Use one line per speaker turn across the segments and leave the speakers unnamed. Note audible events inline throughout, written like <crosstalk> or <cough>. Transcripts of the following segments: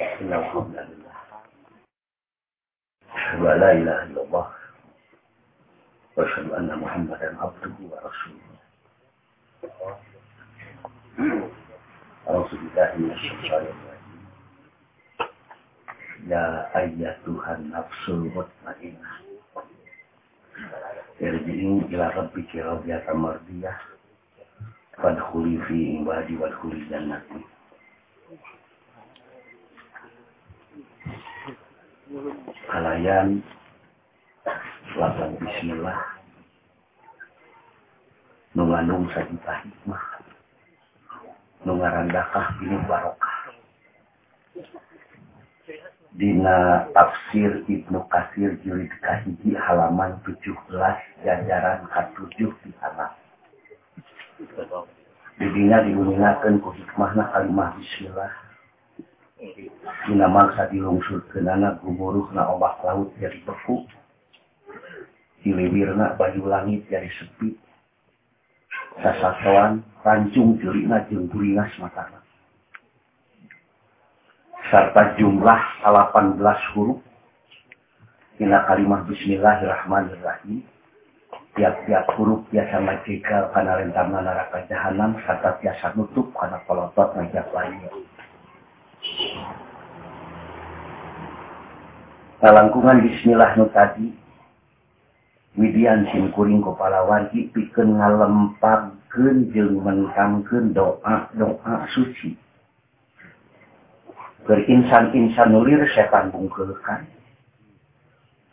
الحمد لله. أشهد أن لا إله إلا الله. وأشهد أن محمدا عبده ورسوله. أعوذ بالله من الشيطان الرجيم. يا أيتها النفس المطمئنة. ارجعي إلى ربك راضية مرضية. فادخلي في عبادي وادخلي جنتي. kalayan lapan bismillah. Nunganung sajita hikmah. Nungarandakah ini barokah. Dina tafsir Ibnu Kasir jilid kahiji halaman 17 jajaran ke-7 di anak. Didinya digunakan ku hikmahna kalimah bismillah. Dina mangsa dilungsurkeunana gumuruhna ombak laut jadi beku. Dilewirna baju langit jadi sepi. Sasatoan rancung jelina jeung guringas matana. Serta jumlah 18 huruf. Dina kalimah Bismillahirrahmanirrahim. Tiap-tiap huruf biasa ngajekal karena rentarna neraka jahanam serta biasa nutup karena polotot ngajak lainnya. Kalangkungan bismillah nu tadi Widian simkuring kepala wargi pikeun ngalempagkeun jeung mentangkeun doa-doa suci. Keur insan-insan nulir setan bungkeulkan.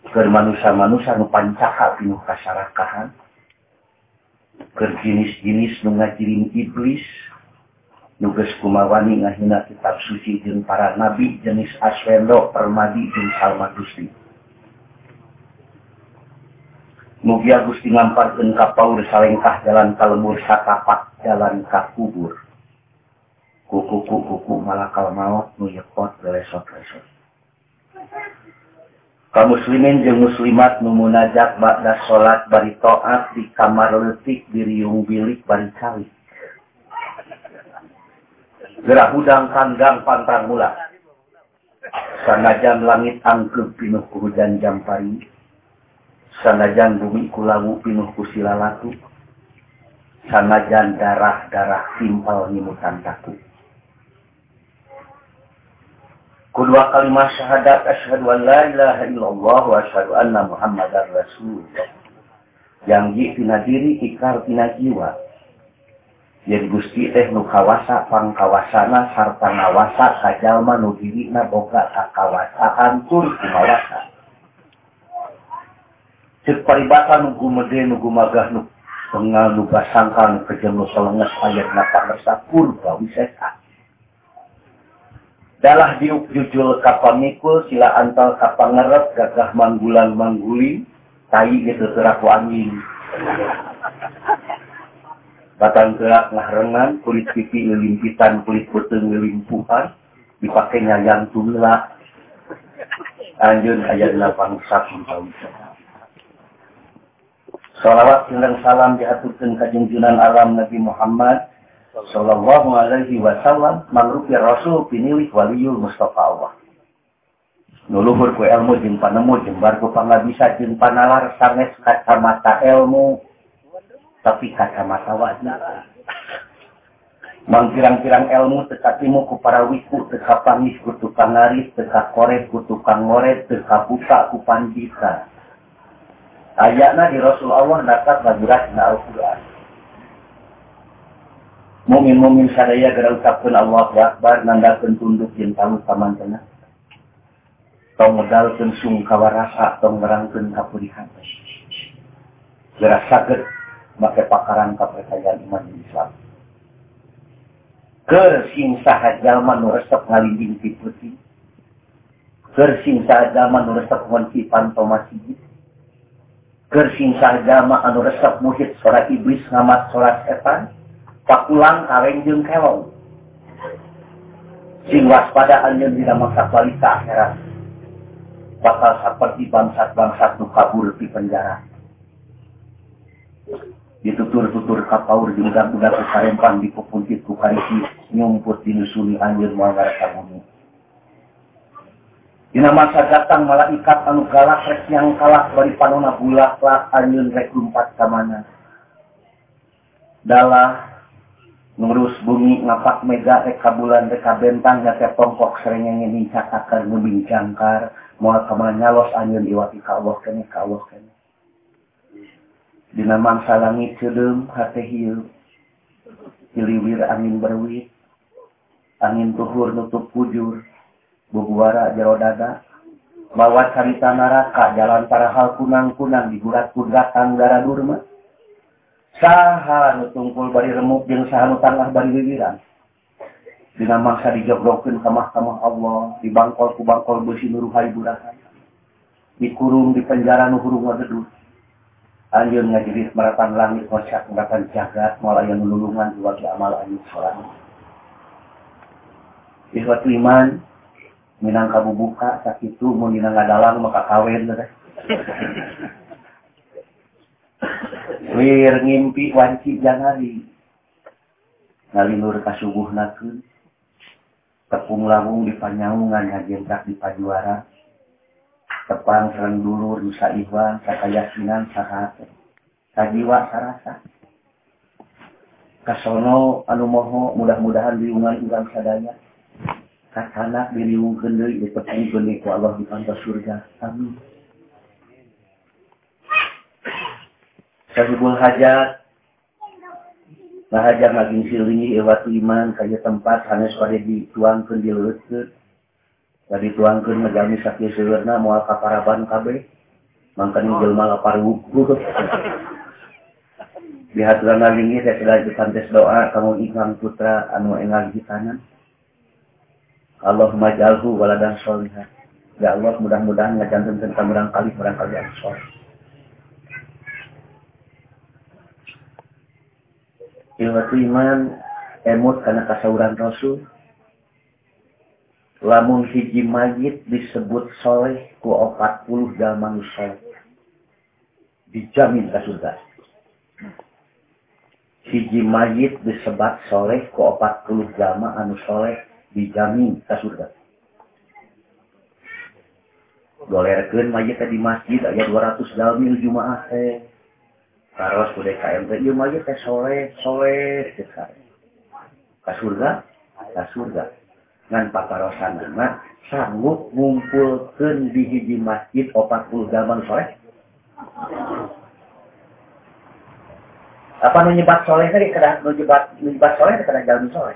Keur manusia-manusia nu pancaka pinuh kasarakahan. Keur jenis-jenis nu ngajirin iblis nugas kumawani ngahina kitab suci jeung para nabi jenis aswendo permadi jeung salma gusti Mugia Gusti ngamparkeun ka paur salengkah jalan kalemur satapak jalan ka kubur. Kuku kuku kuku malakal maut nu yekot lesot-lesot. Ka muslimin jeung muslimat nu munajat ba'da salat bari taat di kamar leutik di riung bilik bari calik. Gerah hudang kandang pantang mula. Sanajan langit angkep pinuh ku hujan jampari. Sanajan bumi kulawu pinuh ku silalatu. Sanajan darah-darah timpal nimutan taku. Kedua kalimat syahadat asyhadu an la ilaha illallah wa asyhadu anna muhammadar rasulullah. Yang ji tina diri ikrar tina jiwa Yen Gusti teh nu kawasa pangkawasana sarta ngawasa kajalma nu dirina boga kakawasaan tur kumawasa. Cek paribata nu gumede nu gumagah nu pengal nu basangkal nu kejeng nu selenges ayat napa ngersa purba wisesa. Dalah diuk jujul kapamikul sila antal kapangerep gagah manggulan mangguli tai gitu teraku angin batang gerak ngarengan, kulit pipi ngelimpitan, kulit putih ngelimpuhan, dipakai nyayang tumila. Anjun ayat lapang sakum Salawat dan salam diaturkan kajengjunan alam Nabi Muhammad Sallallahu alaihi wasallam mangrupi Rasul pinilih waliyul Mustafa Allah. Nuluhur ku ilmu jeung panemu jeung barku pangabisa jeung panalar sanges kacamata ilmu tapi kacamata mang Mangkirang-kirang ilmu tekatimu ku para wiku teka panis ku tukang ngaris teka korek ku tukang ngoret teka buka ku pandita ayatna di Rasul Allah dapat bagurat na Al-Quran. Mumin-mumin sadaya gara ucapkan Allah Akbar nandakan tunduk yang tamu taman tengah. tong medalkan sungkawa kawarasa, tong merangkan kapurihan. Gerasa sakit. maka pakaran kepercayaan iman Islam. Kersing saha jalma nu resep ngalinding ti putih. Kersing saha jalma nu resep wanti pantomasi. Kersing saha jalma anu resep muhit sorak iblis ngamat sorak setan. Pakulang kareng jeung kelong. Sing waspada anjeun dina mangsa kualita akhirat. Bakal seperti bangsat-bangsat nu kabur di penjara. Ditutur-tutur kapaur di budak-budak karempang di kupuntit ku karisi nyumput dinusuli anjir muangar kabumi. Dina masa datang malaikat anu galak rek yang kalah bari panona bulak lah anyun rek lumpat ka mana. Dalah ngurus bumi ngapak mega rek bulan rek bentang nya teh tongkok serengenge nincak akan ngebincangkar moal ka nyalos anyun iwati ka Allah kene ka Allah kene. Dina mangsa langit ceem hate hiu ciliwir angin berwit. Angin tuhur nutup kujur. Bubuara jero dada. Bawa carita naraka jalan para hal kunang-kunang digurat kudratan darah durma. Saha nutungkul bari remuk jeung saha nu tangah bari wiwiran. Dina mangsa dijogrokeun ka mahkamah Allah di bangkol ku bangkol beusi nuruhai burahan dikurung di penjara nu hurung wadeduh anjeun ngajiris maratan langit ngocak maratan jagat moal aya nulungan dua amal anjeun sorangan Ihwat iman, minang kamu buka sakit itu mau minang maka kawin wir ngimpi wanci jangali ngalinur kasubuh nakun. Tepung lawung di panyaungan ngajentak di pajuara tepang serang dulur nusa iwan sakayasinan sahate kajiwa sarasa kasono anu moho mudah-mudahan diungan urang sadaya anak diliwungkeun deui dipercayikeun ku Allah di pantas surga. Amin. Sahibul hajat Bahaja ngaging silingi ewatu iman kaya tempat sanes pada dituangkeun di leutkeun. Tadi tuangkeun ngajami sakit sewerna moal kaparaban kabeh. Mangkani jelma lapar wuku. Di haturan ngalingi saya sudah tes doa kamu ikang putra anu engal di kanan. Allahumma jalhu waladan solihan. Ya Allah mudah-mudahan ngajantan tentang barangkali barangkali yang soleh. Ilmu iman emut karena kasauran Rasul. Lamun hiji mayit disebut soleh ku opat puluh dalam soleh. Dijamin ke surga. Hiji mayit disebut soleh ku opat puluh jama anu soleh dijamin ke surga. Golerkeun mayit di masjid aya 200 dalmil jumaah teh. Karos ku DKM teh ieu mayit teh soleh, soleh cek Ka Ngan pakarosana sanggup ngumpulkeun di hiji masjid 40 dalman soleh. Apa nu nyebat soleh tadi? Kada nu nyebat nyebat soleh kada jalmi soleh?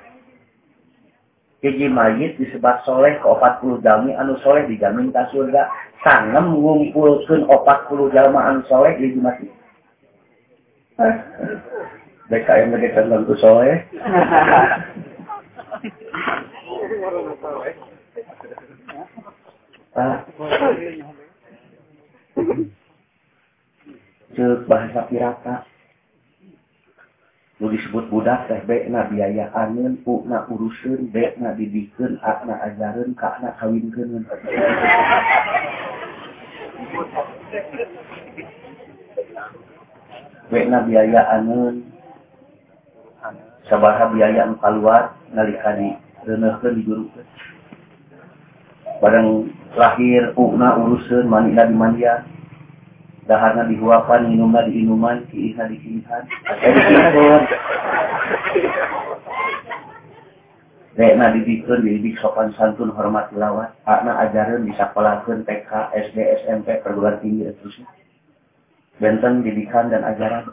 Hiji mayit disebut soleh ke 40 jalmi anu soleh dijamin ke surga. Sangem ngumpulkeun 40 jalma anu soleh di mayit BKM lagi tentu soleh <laughs> Cek bahasa pirata. Lu disebut budak teh B na biaya angin U na urusun B na didikan A na ajaran K na kawinkan B na biaya angin sabaha biaya anu keluar nalika di renehkeun di guru barang lahir U na urusun mani di mandian daharna dihuapan, minumna di inuman, kiihna di kiihan. Dekna didikun, dididik sopan santun, hormat lawan. Akna ajaran disapalakeun TK, SD, SMP, perguruan tinggi, dan terusnya. Benten didikan dan ajaran.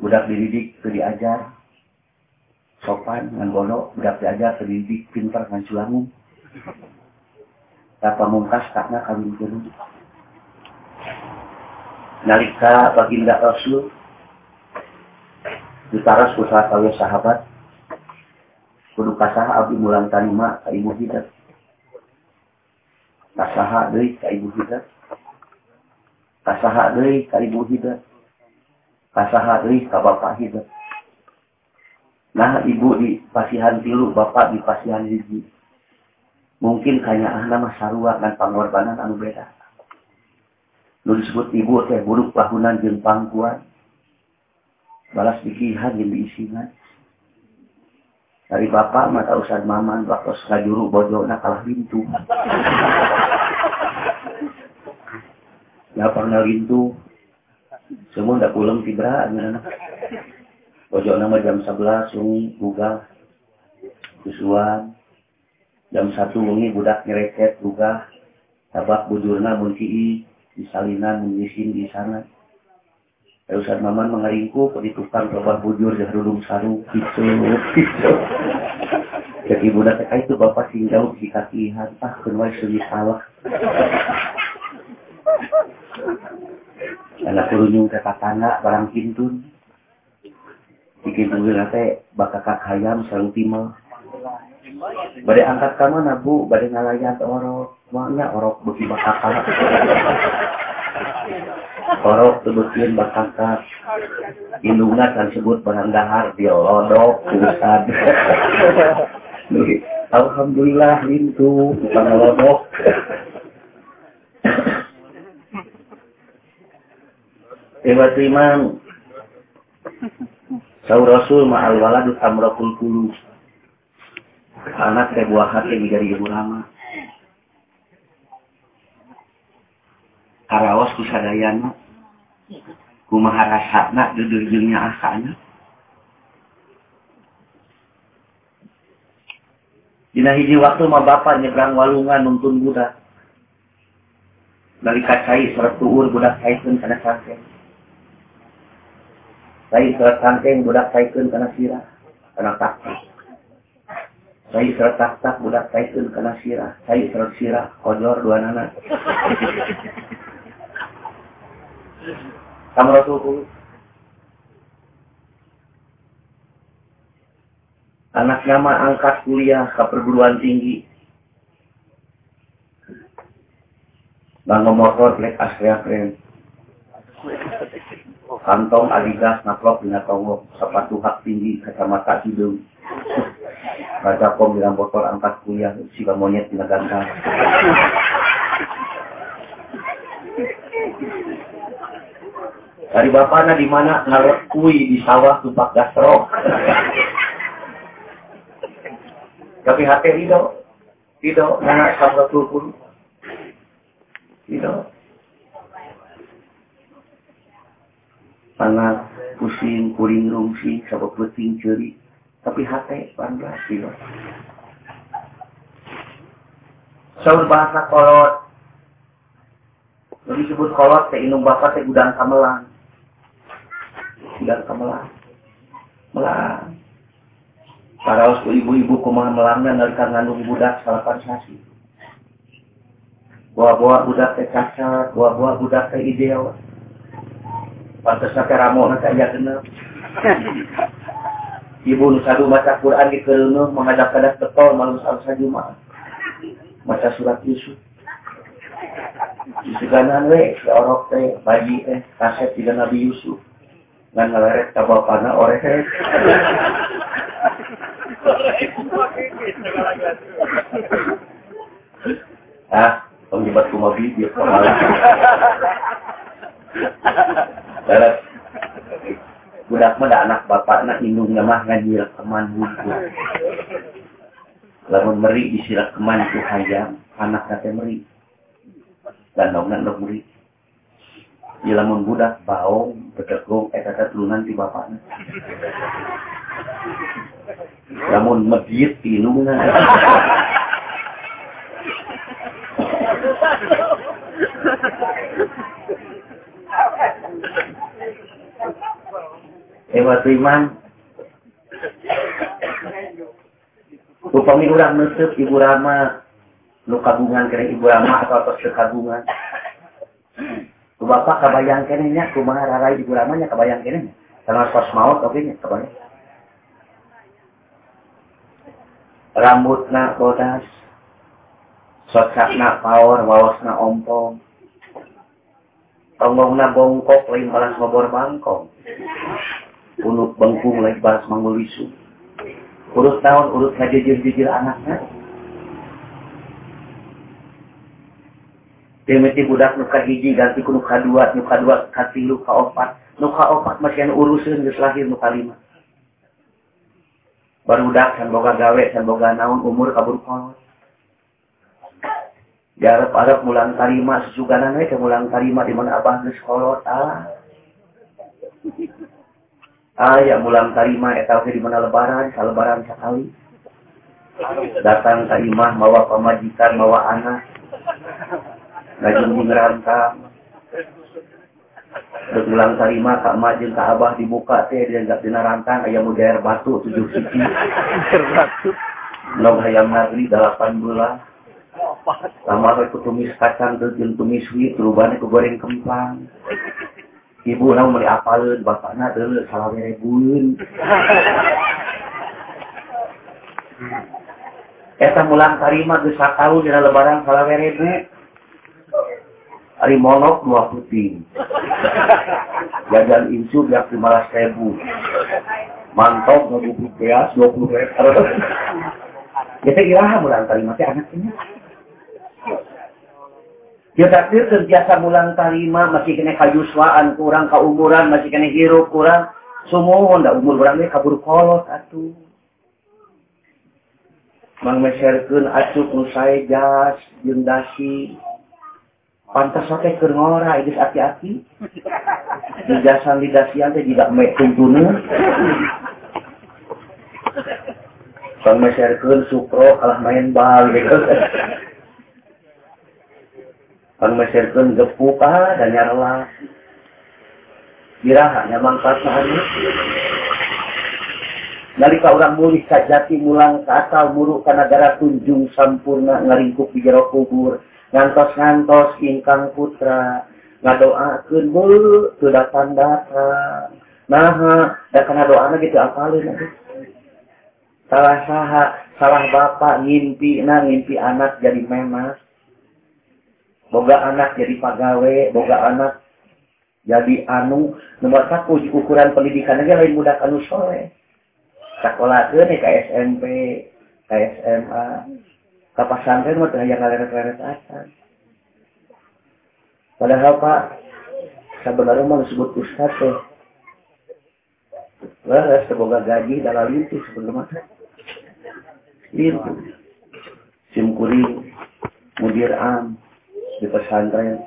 Budak dididik, ke diajar. Sopan, ngan bono, budak diajar, ke dididik, pintar, ngan culangun. Tapa mungkas, takna kawin kerun nalika baginda Rasul ditaras usaha kaya sahabat kudu kasaha abdi mulang tanima ka ibu hidat kasaha deui ka ibu hidat kasaha deui ka ibu hidat kasaha deui ka bapak hidat nah ibu di pasihan tilu bapak di pasihan hiji mungkin kanya ahna mah sarua dan pangorbanan anu beda. Lu disebut ibu teh buruk pahunan jeung pangkuan. Balas dikihan jeung diisingan. dari bapak mata usah maman waktu ngajuru bojo nak kalah pintu ya <laughs> pernah pintu semua udah pulang tibra anak bojo nama jam 11 sungi buka kusuan jam satu wengi budak nyereket buka tabak bujurna munci di salinan menyisin di sana Ya Ustaz Maman mengaringku tukang bapak bujur dan rulung sarung gitu gitu. <laughs> Jadi budak teka itu bapak singgau di kaki hantah kenwai sunyi salah. <laughs> Anak kurunyung ke tatana barang pintun. Bikin tunggu nate bakakak hayam sarung timah. Badai angkat kamu nabu, badai ngalayan orok. Maknya orok beki bakakak. Korok sebutin bakangkat. Indungan kan sebut barang dahar. Dia lodok, ustad. <laughs> Alhamdulillah itu bukan lodok. Hebat Saur Rasul ma'al waladu tamrakul kulu. Anak saya buah hati dari ibu lama. Karawas kusadayana kumaha rasana dudurjungnya asana Dina hiji waktu mah bapak nyebrang walungan nuntun budak. Dari kacai surat tuur budak kaitun karena sangkeng. Saya surat sangkeng budak kaitun karena sirah, karena taktik. Saya surat taktak budak kaitun karena sirah. Saya surat sirah, kojor dua nana. Samratul Anak nama angkat kuliah ke perguruan tinggi. Bangga motor lek asria keren. Kantong adidas naklok dina tonggok sepatu hak tinggi kacamata hidung. Baca kom bilang motor angkat kuliah si monyet dina gantang. Dari bapaknya di mana ngalekui di sawah tupak gastro. Tapi hati tidak. Tidak. Nana sabda pun. Tidak. Panas, pusing, kuring rungsing, sabab peting ceri. Tapi hati bangga tidak. Saur bahasa kolot. Jadi sebut kolot, teh inung bapak teh gudang kamelang tidak ke melang. Para ibu-ibu kumaha melangnya nalika ngandung budak salapan sasi. Buah-buah budak teh cacat, buah-buah budak teh ideal. Pantes teh ramo na kaya genep. Ibu nu sadu baca Quran di kereuneuh menghadap-hadap betul malam salsa Jumat. Baca surat Yusuf. Di seganan we, si orok teh, bayi teh, kaset tidak Nabi Yusuf ngan ngeleret ka bapana orehet ah pengibat kumabi dia Darat budak mah anak bapak nak indungnya mah ngajil keman buku lamun meri disirak keman itu hayam anak kate meri dan dong dong meri Ya lamun budak baong bedegong eta teh tulunan ti bapakna. Lamun medit tilungna. <laughs> Ewa iman. Upami urang nutup Ibu Rama, nu kagungan kira Ibu Rama atau atas kekagungan. Ku bapak kabayang kenenya, ku mga raray ibu ramanya kabayang kenenya. Karena pas maut oke nya kabayang. Rambut na bodas, sotsak na power, wawas na ompong. Tonggong na bongkok, lain balas ngobor bangkong. Unuk bengkung, lain balas mangulisu. Urut tahun, urut ngajejir-jejir anaknya. Demeti budak nuka hiji ganti ku nuka dua, nuka dua kasih luka opat. Nuka opat masih anu urusan geus lahir nuka lima. baru dak san boga gawe san boga naon umur kabur kolot Jarap Arab mulang tarima sesuganan ke mulang tarima di mana abah geus kolot ah. Ah ya mulang tarima eta di mana lebaran, salebaran sekali. Datang ke imah mawa pamajikan, mawa anak. Ngajeng ngerantang. Terus mulang tarima kak majeng kak abah dibuka teh dia nggak dina rantang ayam mudair batu tujuh sisi. Batu. Nog hayam negeri delapan bulan. Lama aku tumis kacang jeung tumis wit rubahnya ku goreng kempang. Ibu nang meuli apaleun bapakna deuleu salah rebueun. Eta mulang karima geus tahun dina lebaran salah rebu. Ari monok dua puting. Jajan insub yang lima ribu. Mantap ngebubuk beas dua puluh meter. Kita kira mulang karima teh anaknya. Ya takdir terbiasa bulan tarima masih kena kayuswaan kurang keumuran masih kena hirup kurang semua ndak umur berangnya kabur kolot atuh. Mang meserkeun acuk nu jas jeung dasi. Pantas oke keur ngora geus hati-hati. Dijasan di dasian teh tidak mek tuntuneun. Mang meserkeun sukro kalah main bal gitu. Kang mesirkeun gepuk ah dan nyarela. Biraha nyaman pasahannya. Nalika orang mulih kajati mulang ke asal muruk ke negara tunjung sampurna ngaringkuk di jero kubur. Ngantos-ngantos ingkang putra. Ngadoakeun mulu tu datang-datang. Nah, dan karena doanya gitu apalin. Salah saha, salah bapak ngimpi, nah ngimpi anak jadi memas boga anak jadi pegawai, boga anak jadi anu. Nomor satu ukuran pendidikan aja lain mudah anu soleh sekolah ke nih ke SMP ke SMA ke pesantren mah yang ngaleret-leret asan padahal pak sebenarnya mau disebut ustad teh Wah, semoga gaji dalam itu sebenarnya. Itu. Sim kuring, mudir am, di pesantren,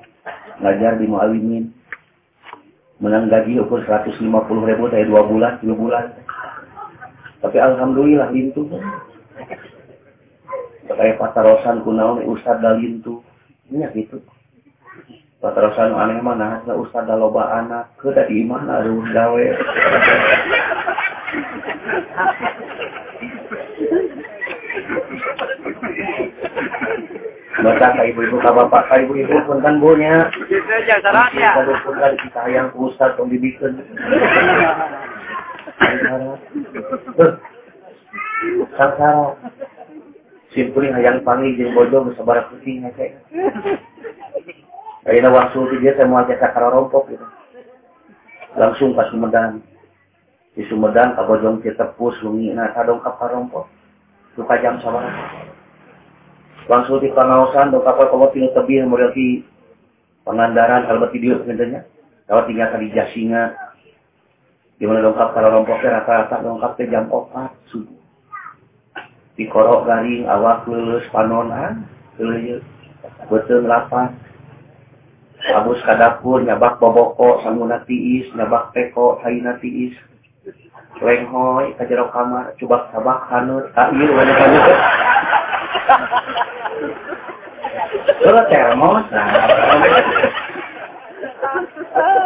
ngajar di muawimin, menang gaji ukur 150 ribu dari dua bulan, tiga bulan. Tapi alhamdulillah lintu. Kayak patarosan kunaon ustad dalintu. Ini gitu. Patarosan aneh mana ustad loba anak, ke di mana aduh gawe. Baca ka ibu-ibu ka bapak ka ibu-ibu pun kan bunya.
Ya.
Kalau pun kan kita yang pusat yang dibikin. Sangsara. Simpulin hayang panggil jeung bojo sabar putih ngece. Ayeuna waktu dia saya mau ajak sakara rompok gitu. Langsung ke Sumedang. Di Sumedang ka bojong tepus lungi na kadong ka rompok. Luka jam sabar langsung di pengawasan do kapal kalau tilu tebih model di pengandaran kalau di dieu sebenarnya. Kalau tinggal kali jasinga di mana lengkap kalau rompoknya rata-rata lengkap teh jam 4 subuh. Di korok garing awak lulus panonan ah, lulus. Betul lapan. Abus kadapur nyabak boboko sanguna tiis nyabak teko hayuna tiis. lenghoy ka jero kamar coba sabak hanut takil wala kanut Kalau termos,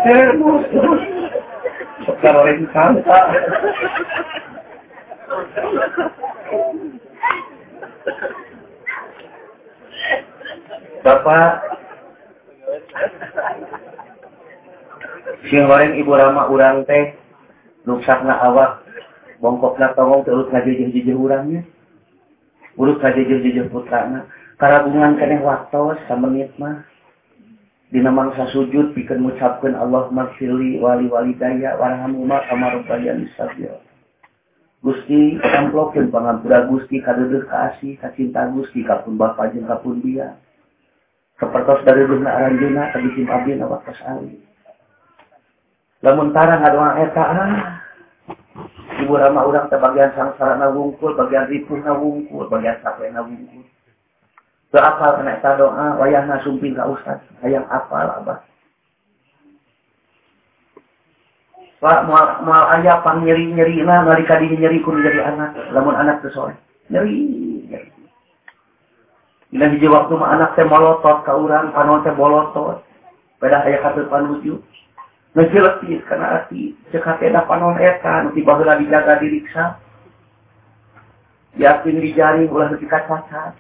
termos, kalau lain santa. Bapak, sing goreng ibu rama urang teh nuksakna awak bongkokna tongong terus ngajejeh-jejeh urangnya urut ngajejeh-jejeh putrana karagungan kene waktu samenit mah. Dina mangsa sujud pikeun ngucapkeun Allah magfirli wali walidaya warhamhuma kama rabbayani saghira. Gusti amplopkeun pangampura Gusti kadeudeuk ka asih ka cinta Gusti ka pun bapa jeung dia. Sapertos dari dunia ka bisim abdi na waktos ali lamun tarang ngadoa eta ah ibu ramah orang teh bagian sangsara na wungkul, bagian ripuh na wungkul, bagian sape na wungkul. Ke apal kena ta doa, wayah na sumping ka ustaz, hayang apal abah. Pak, mual, ayah pang nyeri-nyeri na, nalika di nyeri kun jadi anak, lamun anak sesuai. Nyeri, nyeri. Bila hiji waktu mah anak teh molotot ka urang, panon teh bolotot. Pada ayah kata panuju. Ngejelepis karena hati. Cekate dah panon eta, nanti bahula dijaga diriksa. Yakin dijaring ulah nanti kacacat.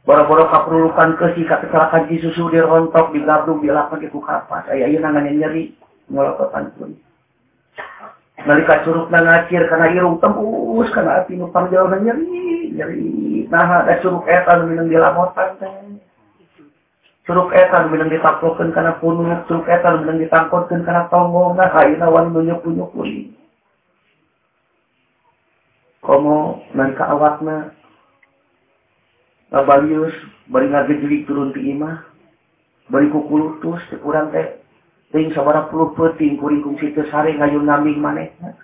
Boro-boro kaperlukan kesi, kecelakaan di susu dirontok, digabrung, dilapan, di kapas. Ayah iya nangannya nyeri ngolototan pun. Nalika curug na ngacir karena irung tembus karena hati nu pangjauh na nyeri nyeri. Nah ada curug eta nu minang dilamotan teh. Curug etan bilang ditapokan karena punung, curug etan bilang ditangkotkan karena tonggong, nah kain awan nunjuk-nunjuk kuning. Komo nan awakna ngabalius, bari ngagejeli turun ti imah, bari kukulutus, ti kurang teh, ting sabara puluh peting, kuring kungsi situ sari ngayun naming manehna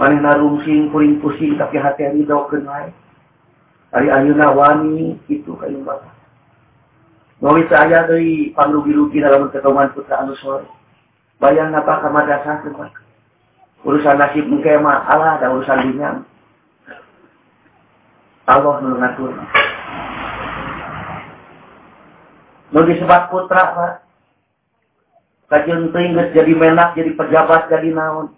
Maneh narungsing, kuring pusing, tapi hati yang didaukan lain. Ari ayuna wani, itu kayu bakar. Nulis saya dari pangrugi-rugi dalam ketemuan putra anu sore. Bayang apa ke madrasah ke Urusan nasib mungkin mah Allah dan urusan dunia. Allah nu ngatur. Nu disebut putra, Pak. Kajian tinggal jadi menak, jadi pejabat, jadi naon.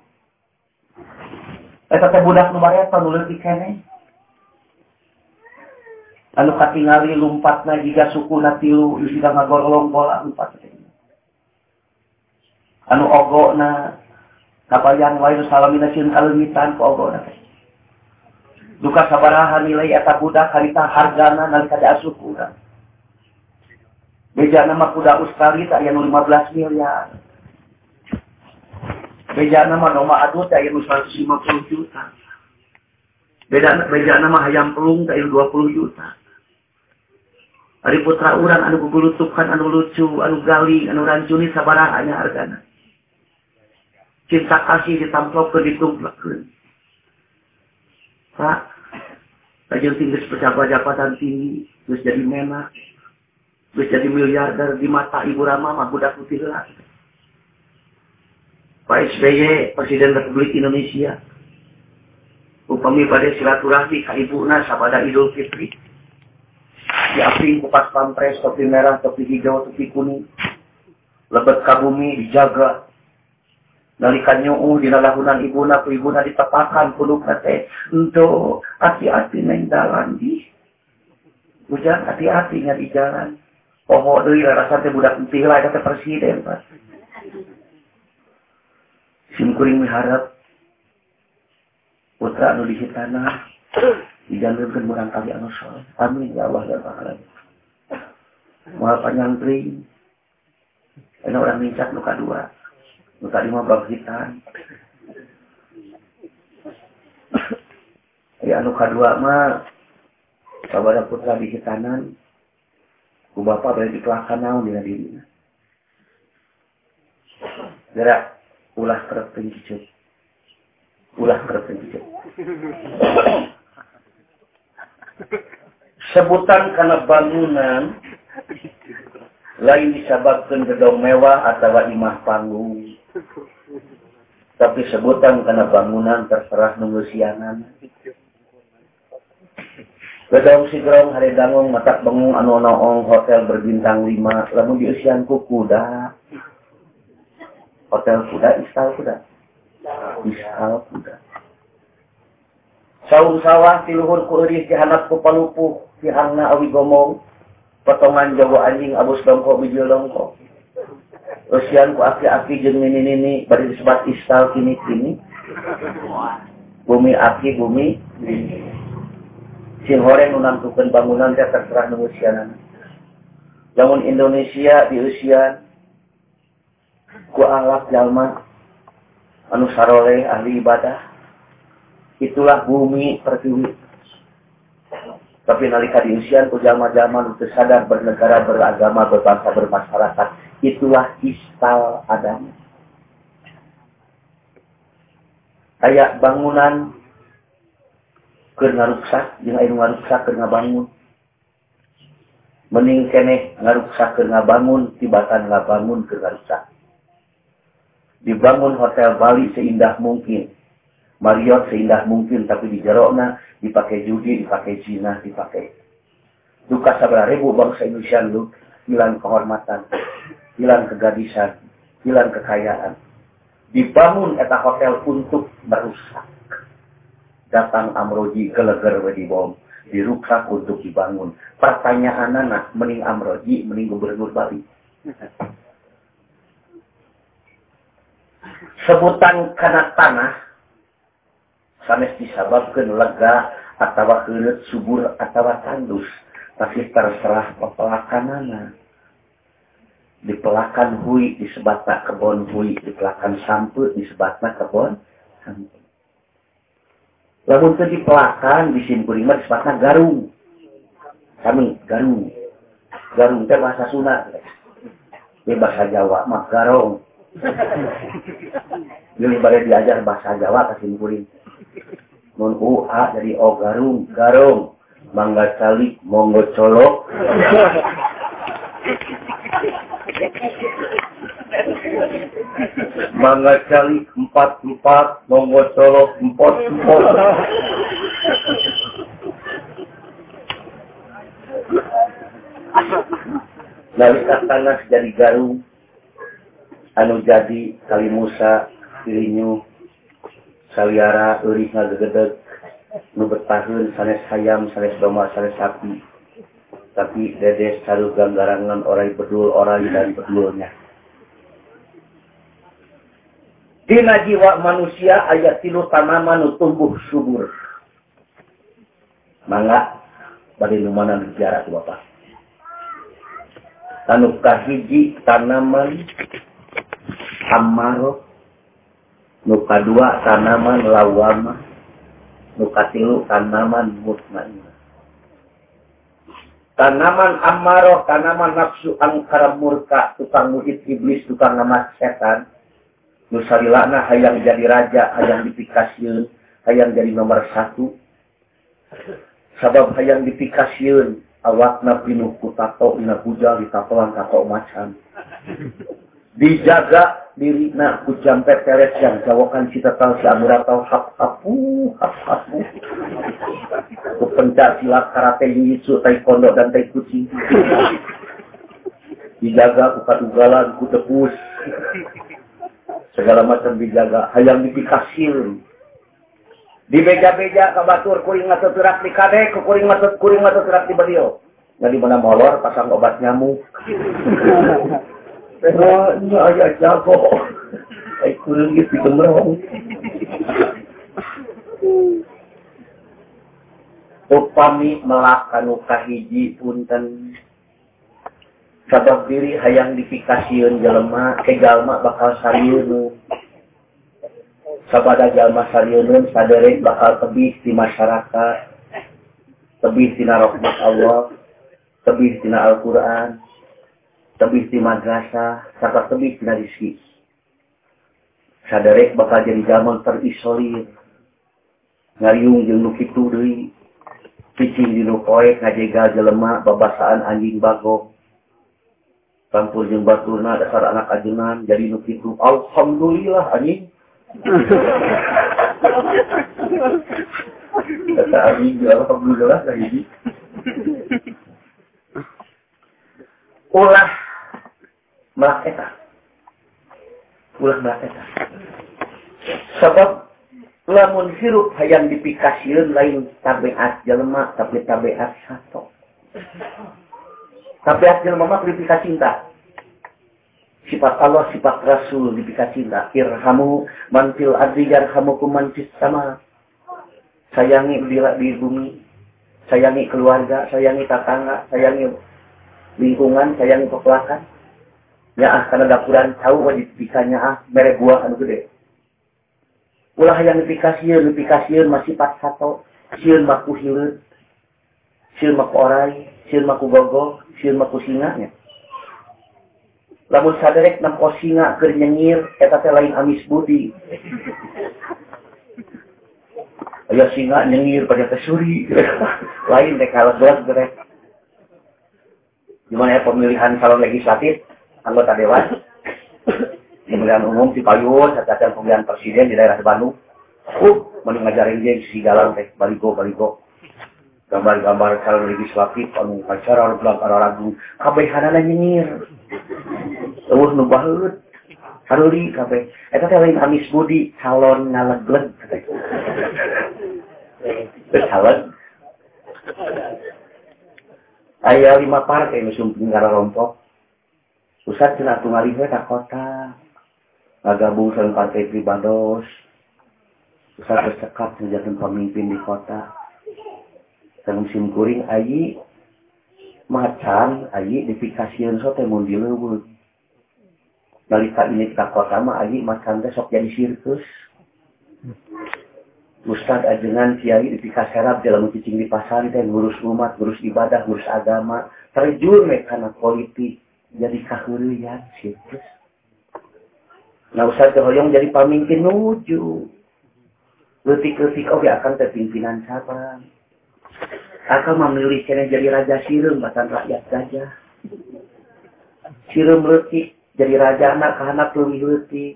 Eta teh budak nu bareta nu leutik keneh. Anu katingali lumpatna jika suku na tilu isida ngagorlong bola lumpat. Anu ogona kapayan wae nu salamina sieun kaleumitan ku ogona. Duka sabaraha nilai eta budak harita hargana nalika diasuh urang. Beja nama kuda Australia tak yang 15 miliar. Beja nama Noma Adut tak yang 150 juta. Beda beja nama Hayam Pelung tak yang 20 juta. Hari putra urang anu gugulutukan anu lucu, anu gali, anu rancuni sabarang hanya hargana. Cinta kasih ditamplok ke ditumplak ke. Pak, kajian tinggi pejabat-jabatan tinggi, terus jadi menak, bisa jadi miliarder di mata Ibu Rama mah budak putih lah. Pak SBY, Presiden Republik Indonesia, upami pada silaturahmi ka ibuna sabada Idul Fitri. Di aping kupas pampres, topi merah, topi hijau, topi kuning. Lebet ka bumi, dijaga. Nalikan nyu'u, dinalahunan ibuna, ku ibuna ditepakan, kudu kate. Untuk hati-hati neng dalan di. Hujan hati-hati di jalan. Poho deui rasa teh budak putih lah kata presiden Pak. Sim kuring miharap putra anu di tanah dijalurkeun urang kali anu soleh. Amin ya Allah ya Rahman. Moal panyantri. Ini orang mincak nuka dua. Nuka lima bagitan. Ya anu kadua mah sabada putra di hitanan Ku bapak berarti dikelahkan naon dina diri. Gerak ulah kerep pencucut. Ulah kerep pencucut. Sebutan karena bangunan lain disebabkan gedung mewah atau imah panggung. Tapi sebutan karena bangunan terserah nunggu siangan. Gedong sigrong hari dangung matak bengung anu noong hotel berbintang lima lamun di usianku kuda hotel kuda istal kuda istal kuda saung sawah tiluhur ku euris dihanap ku palupuh hangna awi gomong. Potongan jawa anjing abus dongko bijil dongko usian ku aki-aki jeung nini-nini bari disebut istal kini-kini. Bumi aki bumi Sin horeng menentukan bangunan dia terserah usia Namun Indonesia di usia ku alap jalma anu sarole ahli ibadah itulah bumi pertiwi tapi nalika di usia ku jalma-jalma nu sadar bernegara beragama berbangsa bermasyarakat itulah istal adanya. Kayak bangunan ke ngaruksak jeung air ngaruksak ke bangun mending kene ngaruksak ke bangun tibatan bangun ke ngaruksak dibangun hotel Bali seindah mungkin Marriott seindah mungkin tapi di jerokna dipakai judi dipakai Cina dipakai. Duka sabar ribu bangsa Indonesia lu hilang kehormatan hilang kegadisan hilang kekayaan. Dibangun eta hotel untuk merusak. Datang Amroji geleger di bom. Dirusak untuk dibangun. Pertanyaan anak mending Amroji mending gubernur Bali. Sebutan karena tanah sanes disababkan lega atau kelet subur atau tandus. Tapi terserah pepelakanana dipelakan hui disebatna kebon hui dipelakan sampu disebatna kebon sampu lamun teu dipelakan di simpulima disebutna garung. Kami garung. Garung teh bahasa Sunda. Di bahasa Jawa mah garong. <laughs> Jadi balik diajar bahasa Jawa ke simpulin mun UA jadi O garung garung mangga cali monggo colok Mangga cali empat empat, monggo colok empat empat. Dari tanah jadi garung, anu jadi kali Musa, Saliara, Uri ngagegedeg, nu bertahun sanes hayam, sanes domba, sanes sapi. Tapi dedes caru ganggarangan orang bedul, orang dari bedulnya. Dina jiwa manusia ayat tilu tanaman nu tumbuh subur. Mangga bagi lumana negara tu Bapak. Anu kahiji tanaman amaro nuka dua tanaman lawama nuka tilu tanaman mutmainah tanaman amaro tanaman nafsu angkara murka tukang muhid iblis tukang nama setan. Nusarilana hayang jadi raja hayang dipikasiun hayang jadi nomor satu. Sabab hayang dipikasiun awakna pinuh ku tato ina hujal ditatoan tato macan dijaga diri na ku jampe teres yang jawakan cita tahu si amura tahu hap hapu hap hapu. Ku pencak silat karate yujitsu taekwondo dan tai kucing. Dijaga ku kadugalan ku tebus segala macam dijaga. Hayang dipikasir di beja-beja ke batur kuring atau terak di kade kuring atau kuring atau terak di beliau. Nggak di mana molor pasang obat nyamuk ini ayah jago ay kuring gitu gemerong upami melakukan kahiji punten. Sabab diri hayang dipikasiun jelema ke jalma bakal sariunu. Sabada jalma sariunun saderek bakal tebih di masyarakat. Tebih tina rahmat Allah. Tebih tina Al-Quran tebih di madrasah serta tebih tina rizki saderek bakal jadi jalma terisolir. Ngariung jeung nu kitu deui picing di nu poek ngajegal jelema babasaan anjing bagong. Campur jeung baturna dasar anak ajengan jadi nu kitu alhamdulillah anjing. Kata anjing alhamdulillah ini ulah melak ulah melak sebab lamun hirup hayang dipikasieun lain tabiat jelema tapi tabiat satu tapi hasil mama dipikah cinta. Sifat Allah, sifat Rasul dipikah cinta. Irhamu manfil adri yarhamukum manfis sama. Sayangi bila di bumi. Sayangi keluarga, sayangi tetangga, sayangi lingkungan, sayangi kepelakan. Ya karena dapuran tahu wajib pikahnya ah, mere buah anu gede. Ulah yang dipikasiun, dipikasiun masih pas satu. Siun baku hilut. Siun maku orai, siun maku gogo, siun maku singanya. Lamun saderek nampo singa keur nyengir eta teh lain amis budi. Ayo singa nyengir pada kesuri. <laughs> Lain deh kalau berat berat. Gimana ya pemilihan calon legislatif, anggota dewan, pemilihan umum di Payun, catatan pemilihan presiden di daerah Bandung. Uh, mending ngajarin dia si galang teh, baligo, baligo. Gambar-gambar calon legislatif, anu pacara, anu bilang ragu. Kabehanana nyengir. Terus nubaheut. Haruli kabeh. Eta teh lain Amis Budi calon ngalegleg. Terus calon. Aya lima partai nu sumping rompok. Pusat cenah tungali we ka kota. Ngagabung sareng partai Pribados. Pusat bersekat menjadi pemimpin di kota. Dan musim kuring ayi macan ayi dipikasian so teh mun dileuweut balita ini kita kota mah aji macan sok jadi sirkus Ustad ajengan kiai di serap dalam cicing di pasar dan ngurus umat, ngurus ibadah, ngurus agama, terjun karena politik, jadi kahurian sirkus. Nah Ustad Hoyong jadi pemimpin nuju. Letik-letik oke akan terpimpinan cabang. Akan memilih kena jadi raja sirum, batan rakyat gajah. Sirum letik, jadi raja anak anak lebih letih.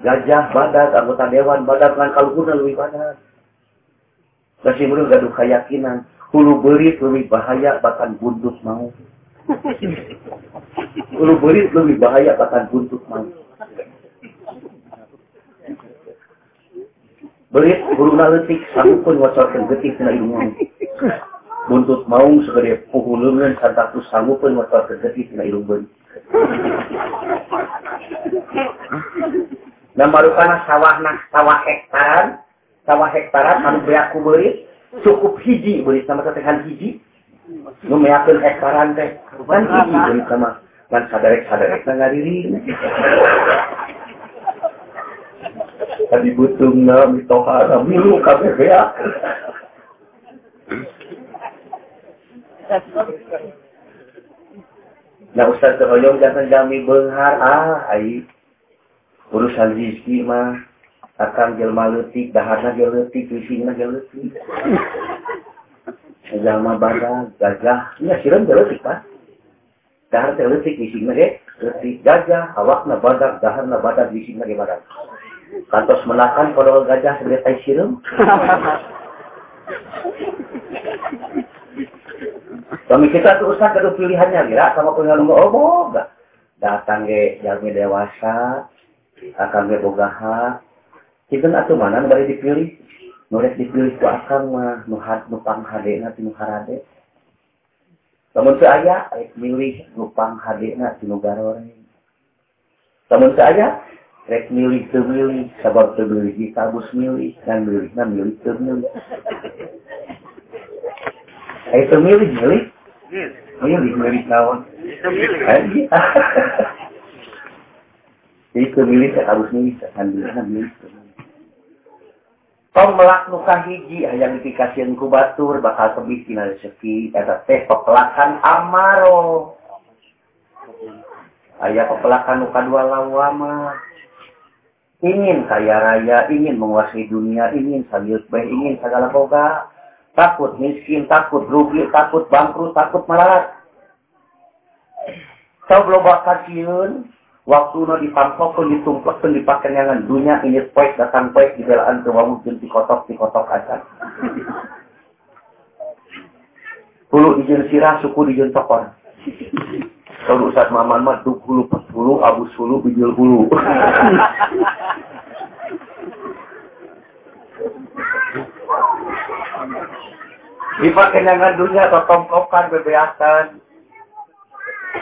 Gajah, badak, anggota dewan, badak dengan kalunguna lebih badak. Kasih murid gaduh keyakinan. Hulu berit lebih bahaya bahkan buntut mau. Hulu berit lebih bahaya bahkan buntut mau. Berit guruna letik pun wacorkan getik na ilmu. Buntut mau segede puhulungan santakus sanggup pun wacorkan getik na ilmu. Dan baru karena sawah nah sawah hektaran, sawah hektaran anu beaku beri cukup hiji beri sama tetehan hiji. lumayakin ekaran teh kan ini sama kan sadarek sadarek na ngariri tadi <laughs> butung na mitohara milu kabeh ya <laughs> nah ustaz hoyong jangan jami benghar ah ai urusan rizki mah akan jelma letik daharna gel letik wisina gel letik <laughs> Jalma badak, gajah, ini siram gel letik, Pak. Dahar teh letik, visingna ge, letik gajah, awakna badak, daharna badak, visingna ge badak. Kantos menakan kodol gajah sebagai tai siram. <laughs> Kami kita tuh usah kedua pilihannya kira sama punya lu oh boga. Datang ke jalmi dewasa, akan ke bogaha. Kita atuh mana bari dipilih. Nurek dipilih ku akan mah nuhat nupang hade na tinu harade. Saya ayat milih nupang hade na tinu garore. Saya rek milih teu milih sabab teu milih kabus milih dan milih na milih teu milih. Ayat teu milih milih Milih, milih. <laughs> Jadi kemilih saya harus milih, alhamdulillah milih. Tong melak nuka hiji yang dipikasian ku batur bakal tebih tina rezeki eta teh pepelakan amaro. Aya pepelakan nuka dua lawama. Ingin kaya raya, ingin menguasai dunia, ingin sambil baik, ingin segala boga takut miskin, takut rugi, takut bangkrut, takut melarat. Kau belum bakal siun, waktu no dipangkok ditumplak pun dipakai dengan dunia ini poik datang poik di belaan ke wawu kotok di kotok aja. Hulu dijun sirah, suku dijun tokon. Kalau saat maman mah duk hulu pas hulu, abus bijul hulu. Dipakai dengan dunia atau tongkokan bebeasan.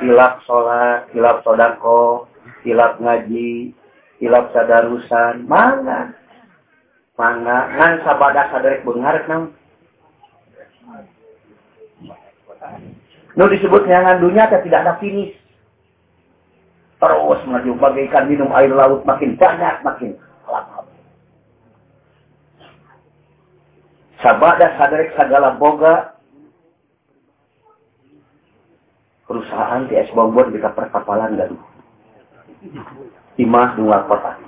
Hilap sholat, hilap sodako, hilap ngaji, hilap sadarusan. Mana? Mana? Ngan sabada sadarek bengar nang. Nu disebut nyangan dunia tidak ada finish. Terus maju bagaikan minum air laut makin banyak, makin lama. sabada sadarek segala boga perusahaan es bombon di perkapalan gaduh imah dungal kota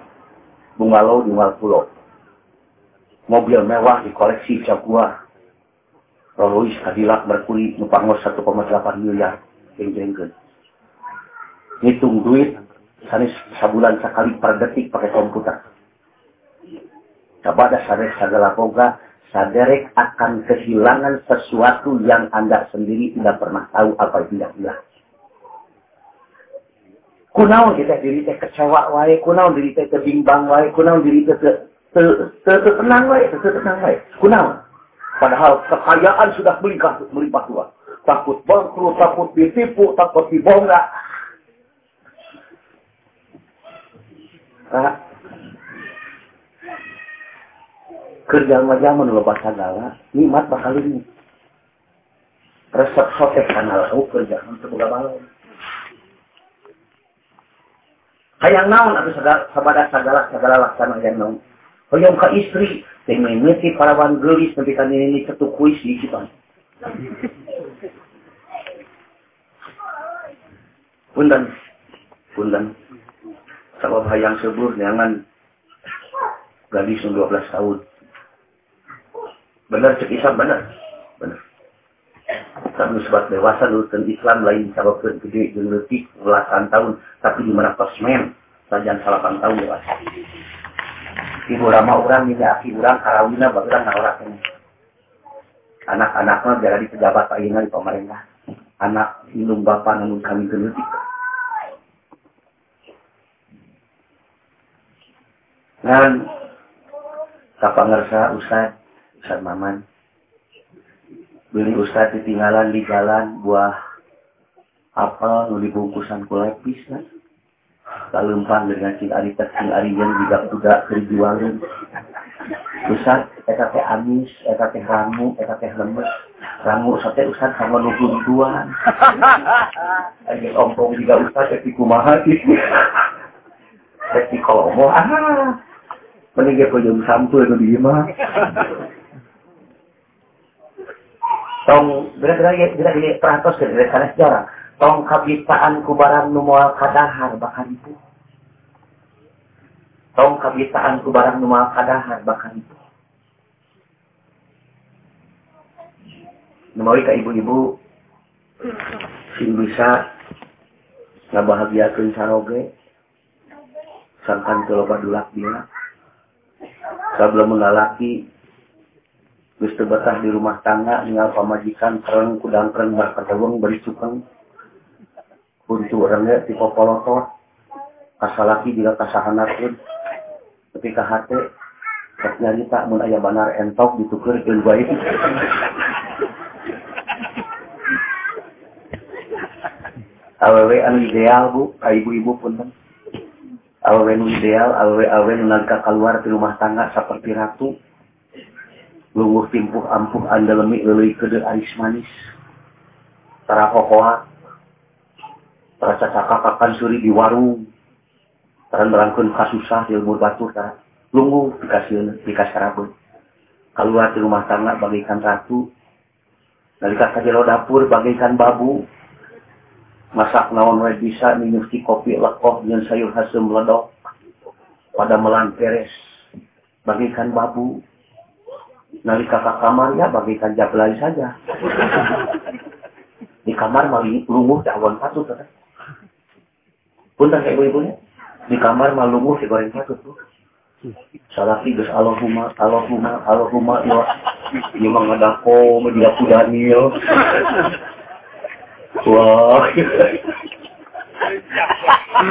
bungalow dungal pulau mobil mewah di koleksi Jaguar. Rolls Cadillac Mercury nupangos 1,8 miliar jeng-jengkeun. Ngitung duit sanis sabulan sekali per detik pakai komputer. Coba ada sadar segala boga, sadarek akan kehilangan sesuatu yang Anda sendiri tidak pernah tahu apa yang tidak hilang. Kunaon kita diri teh kecewa wae, kunaon diri teh kebimbang wae, kunaon diri teh tenang wae, tenang wae. Kunaon? Padahal kekayaan sudah melimpah, melimpah Tuhan. Takut bangkrut, takut ditipu, takut dibongkar. Nah, kerja zaman lepas segala, nikmat bakal ini. Resep sotek karena lau kerja untuk udah balon. Hayang naon atau segala, sabada segala segala laksana yang naon. Hayang ke istri, Temimiti parawan gelis nanti kan ini satu kuis di kita. Pundan, pundan. Sabab hayang sebur jangan gadis 12 tahun. Benar cek benar. Benar. Tapi sebab dewasa dulu Islam lain sabab gede jeung leutik belasan tahun tapi di mana kosmen sajian 8 tahun dewasa. Ibu lama orang minta aki orang karawina orang ini. Anak-anaknya jadi pejabat ayeuna di pemerintah. Anak indung bapak namun kami gelutik. Dan kapangersa Ustad, Ustad Maman. Beli Ustad ditinggalan di jalan buah apa nu dibungkusan kulepis kan kalempang dengan cing ari tes cing ari yang juga juga berjualin Ustaz, eta teh amis, eta teh ramu, eta teh lemes. Ramu sate Ustaz sama nunggu duan. <laughs> Ayo ompong juga Ustaz, tapi kumaha gitu. Kalau mau, ah, mending gue jam sampul itu di mah. <laughs> Tong, benar-benar peratos dari sana sejarah. Tong kabitaan ku barang nu moal kadahar bahkan itu. Tong kabitaan ku barang nu moal kadahar bahkan itu. Nemawi ka ibu-ibu sing bisa ngabahagiakeun saroge sangkan ke loba dulak dia sebelum mengalaki Gus betah di rumah tangga tinggal pamajikan keren kudang keren berkatawang beri cukeng. Untuk orangnya di popolotor kasalaki bila pun. Ketika hati nyari tak mun ayah banar entok ditukar ke baik <laughs> awewe anu ideal bu. Ibu-ibu pun kan awewe anu ideal awewe awewe nalika keluar di rumah tangga seperti ratu lungguh timpuh ampuh andalemi leuleui kede aris manis. Tara rasa cakap akan suri di warung. Terang berangkun kasusah di umur batu kan lunggu dikasih dikasih rabut keluar di rumah tangga bagikan ratu. Dari kata jero dapur bagikan babu. Masak naon wae bisa minum kopi lekoh dengan sayur hasil meledok. Pada melan peres bagikan babu nalika ke kamar ya bagikan jablay saja di kamar malah lungguh dawan satu kan Punten kayak ibu-ibunya. Di kamar malumu si goreng satu tuh. Salah tiga Allahumma, Allahumma, Allahumma, ya. Ini mah ngadako, menjadi Daniel. Wah.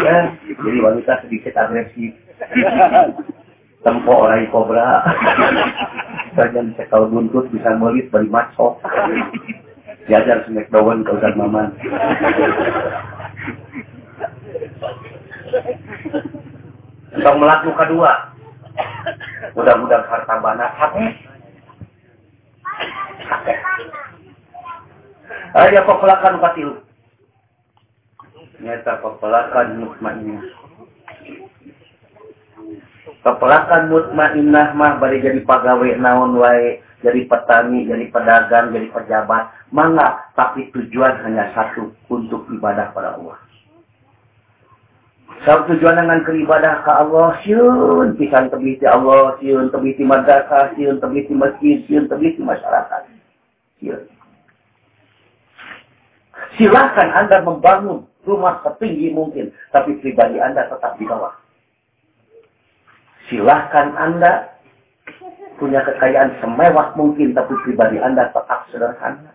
ya, jadi wanita sedikit agresif. Tempo orang kobra. Saja bisa kalau buntut bisa melit bari macok. Jajar snack daun ke Ustaz Maman. Tong melaku kedua. Mudah-mudahan harta bana hati. Ayo kok pelakan patilu. Nyata kok pelakan mutmainah. Kepelakan mutmainah mah bari jadi pegawai naon wae, jadi petani, jadi pedagang, jadi pejabat. Mangga, tapi tujuan hanya satu untuk ibadah pada Allah. Sabab tujuan dengan beribadah ke Allah, siun pisan tebih di Allah, siun tebih di madrasah, siun tebih di masjid, siun tebih di masyarakat. Siun. Silahkan Anda membangun rumah setinggi mungkin, tapi pribadi Anda tetap di bawah. Silahkan Anda punya kekayaan semewah mungkin, tapi pribadi Anda tetap sederhana.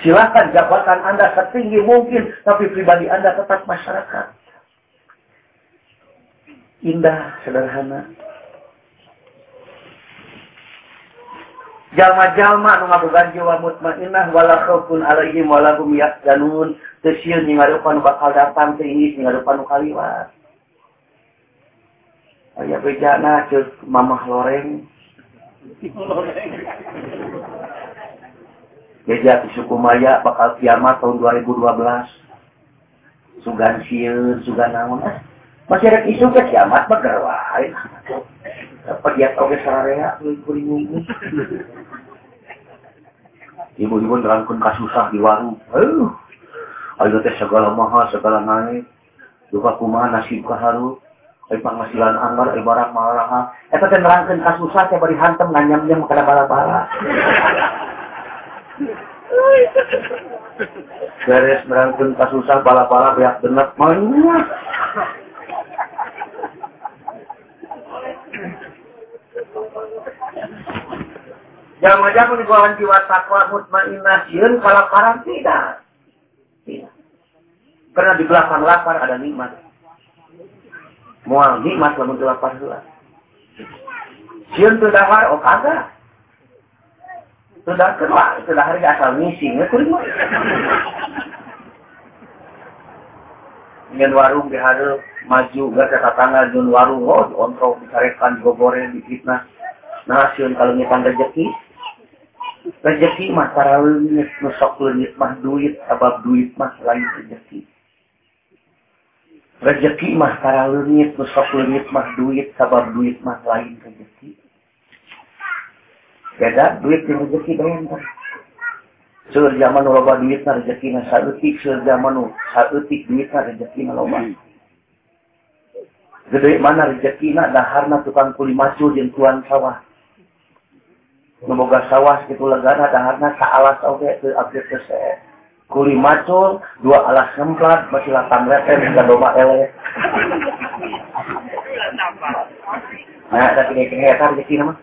Silahkan jabatan Anda setinggi mungkin, tapi pribadi Anda tetap masyarakat. Indah, sederhana. Jalma-jalma nu ngabogaan jiwa mutmainnah wala khaufun alaihim wala hum yahzanun. Teu sieun ningarupan bakal datang teu ini ningarupan nu kaliwat. Aya bejana ceuk mamah loreng. Beja di suku Maya bakal kiamat tahun 2012. Sugan sieun, sugan naon. Eh, masih ada isu ke kiamat bagerwae. Apa dia tahu ke sararea kuring Ibu-ibu nerangkan kasusah di warung. Aduh, ayo teh segala mahal, segala naik. Juga kumaha nasib kaharu. Ayo penghasilan anggar, ayo barang mahal. Eta teh nerangkan kasusah teh bari hantem nganyam-nyam bala-bala. Beres nerangkan kasusah bala-bala beak bener. Mana? Jangan-jangan di bawah jiwa takwa mutmainnah sieun kalaparan tidak. Tidak. Karena di belakang lapar ada nikmat. Mual nikmat lamun lapar heula. Sieun teu dahar oh kagak. Sudah kedua, sudah hari asal misi, ya kuring mah. Ingin warung dihadap maju gak kata tanggal jun warung oh dikontrol dicarekan digogoreng difitnah nah sieun kalau nyipan rezeki Rezeki mah tara leungit, nusok leungit mah duit, sebab duit mah lain rezeki. Rezeki mah tara leungit, nusok leungit mah duit, sebab duit mah lain rezeki. Beda duit dan rezeki benten. Seur zaman nu loba duit na rezeki na saeutik, seur zaman nu saeutik duit na rezeki na loba. Gede mana rezeki na daharna tukang kuli macu jeung tuan sawah. Semoga sawah itu legana daharna sa alas oge teu update se. Kuli macul, dua alas semplat, masih latang leten hingga domba ele. Nah, ada kini-kini ya rezeki nama.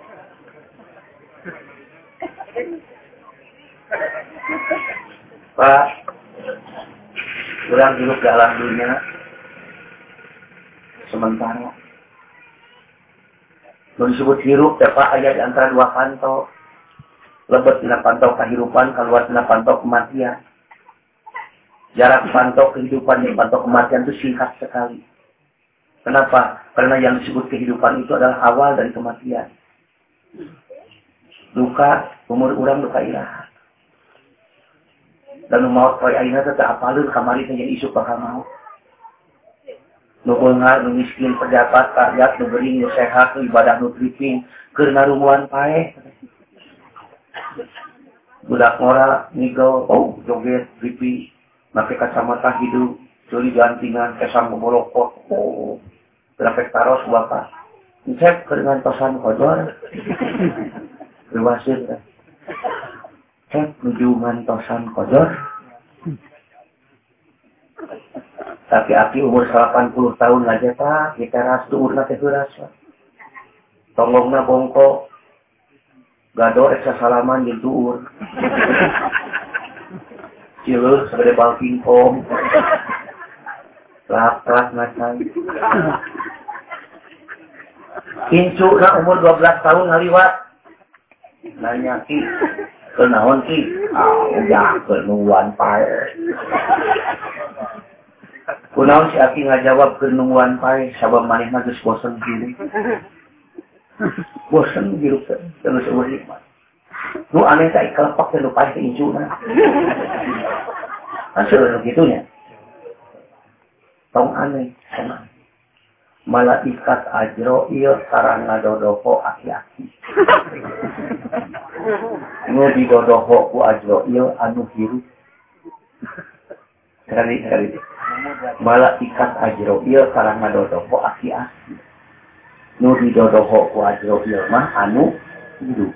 Pak, kurang hidup dalam dunia sementara Lalu disebut hirup, dapat ayat di antara dua pantau. Lebet tina pantau kehidupan, keluar tina pantau kematian. Jarak pantau kehidupan dan pantau kematian itu singkat sekali. Kenapa? Karena yang disebut kehidupan itu adalah awal dari kematian. Luka, umur orang luka ilah. Dan maut poe aina tetap apalun kamari jadi isu bakal maut nu beungar nu miskin pejabat rakyat nu gering nu sehat ibadah nu triping keur narumuan pae budak ngora nigel oh joget tripi make kacamata hidup curi gantingan kesam memolokot oh taros bapak cek dengan tosan kojor Berwasir cek nuju tosan kojor tapi aki umur 80 tahun aja pak, kita ras umur nate beras pak. Tonggongna bongko, gado eksa salaman di tuur. Cilur sebagai bal pingpong. Lap-lap ngacan. Kincu na umur 12 tahun ngaliwat. Nanya ki, kenaon ki? Ah, udah kenuan pae. Kunaon si Aki ngajawab ke nungguan pae, sabab maneh mah geus bosen diri. bosen hirup terus umur nikmat. Nu aneh tak kelepak teh nu pae teh incuna. Kan seueur gitunya. Tong aneh, aneh. Malaikat ajro iya sarang ngadodoho aki-aki. Nu didodoho ku ajro iya anu hirup. Sekali, sekali. malah ikat ajro iya karang ngadodoho aki-aki nu didodoho ku ajro iya mah anu hidup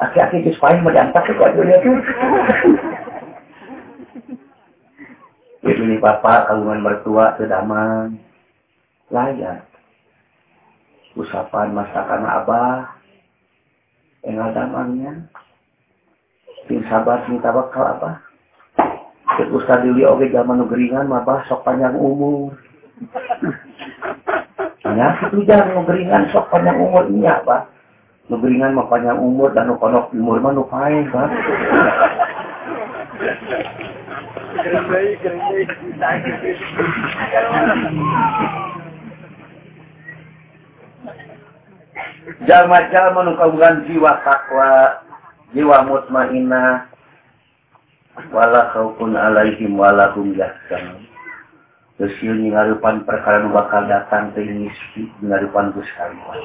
aki-aki mah diangkat ku ajro iya tuh Ibu ini bapak kagungan mertua sedaman. Layak. Usapan masakan abah. Enggak damangnya sing sabar sing tawakal abah Ustaz Dili oke zaman ngeringan mah sok panjang umur. Ya, itu jangan ngeringan sok panjang umur ini apa? Ngeringan mah panjang umur dan nukonok umur mah nupain, Pak. Jalma-jalma jiwa takwa, jiwa mutmainah, wala khaufun alaihim wala hum yahzanun Terus ngarupan perkara nu bakal datang ke miskin ngarupan Gus kalian.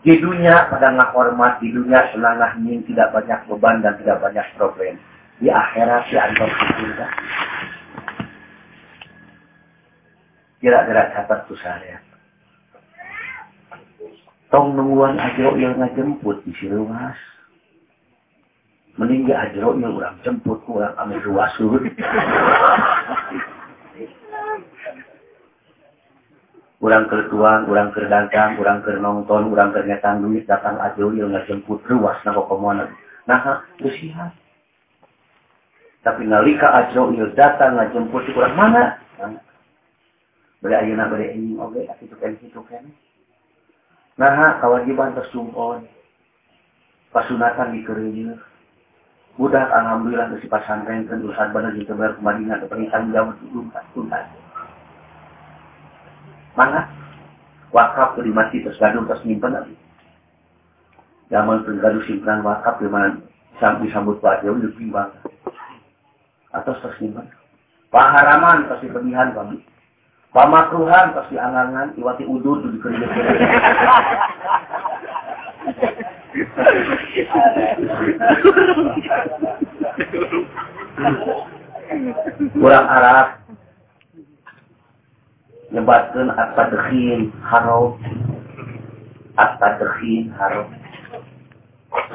Di dunia pada hormat, di dunia selangah ingin tidak banyak beban dan tidak banyak problem. Di akhirat di antar surga. Kira-kira catat tuh saya tong nungguan ajro yang ngajemput di Sirumas. Mending gak ajro yang orang jemput, orang ambil ruasur. Orang kertuang, orang kerdagang, orang nonton, orang kernyetan duit, datang ajro yang ngajemput ruas nah komonan. Nah, bersihat. Tapi nalika yang datang ngajemput di kurang mana? Beri ayuna beri ini, oke, itu kan, itu kan. Nah, kewajiban tersumpon. Pasunatan di kerja. Budak alhamdulillah ke si pasantren kan urusan benar di kebar ke Madinah ke pernikahan jauh tuntas tuntas. Mana? Wakaf di masjid terus gaduh terus nyimpen lagi. Zaman gaduh simpanan wakaf di mana disambut Pak Jauh lebih bangga. Atau terus nyimpen. Paharaman pasti pemilihan kami. Pamakruhan pasti angangan, iwati udud di kerja Kurang Arab nyebatkan at-tadkhin haram at-tadkhin haram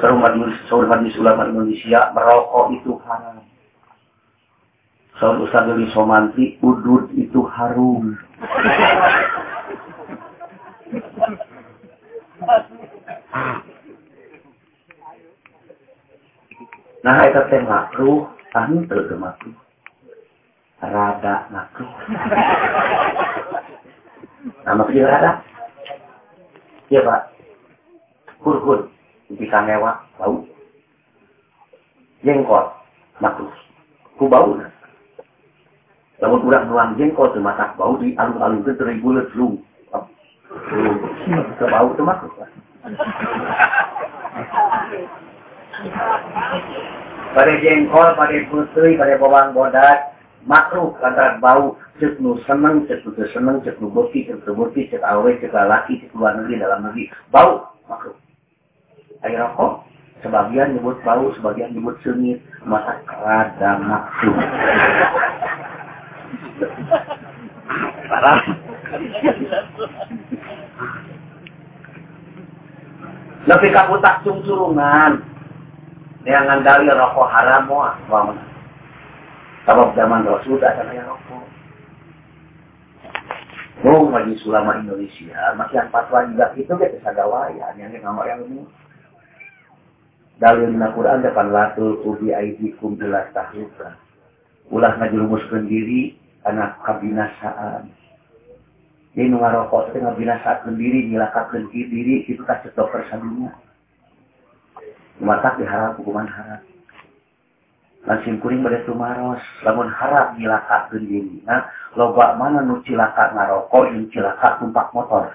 Serumat majelis ulama Indonesia merokok itu haram Soal Ustaz dari Somanti, udud itu harum. Nah, itu teh makruh, anu teu makruh. Rada makruh. Nama dia rada. Iya, Pak. Kur-kur. Bisa ngewa, bau. Jengkol, makruh. Ku bau, nah. Lamun kurang nuang jengkol masak bau di alung-alung itu lu. Ke bau itu masuk. Pada jengkol, pada putri, pada bawang bodat, makruh antara bau cek nu seneng, cek nu seneng, cek nu bukti, cek nu bukti, cek awe, cek laki, cek luar negeri, dalam negeri. Bau, makruh. Air rokok, sebagian nyebut bau, sebagian nyebut sengit, masa rada makruh. Parah. Lebih kamu tak surungan. Yang ngandali rokok haram wah. Sebab zaman Rasul tak ada yang rokok. Oh, bagi sulama Indonesia, masih yang fatwa juga itu kita sagawayan, yang nggak yang ini. Dalil Quran depan latul ubi aidikum jelas tahluka. Ulah ngajerumuskan diri karena kabinasaan. Ini ngarokok itu ngabinasakan diri, nyilakakan diri, itu kasih dokter sadunya. Mata diharap hukuman harap. Langsung kuring pada tumaros, lamun harap nyilakakan diri. Nah, loba mana nu cilaka ngarokok, yang cilaka tumpak motor.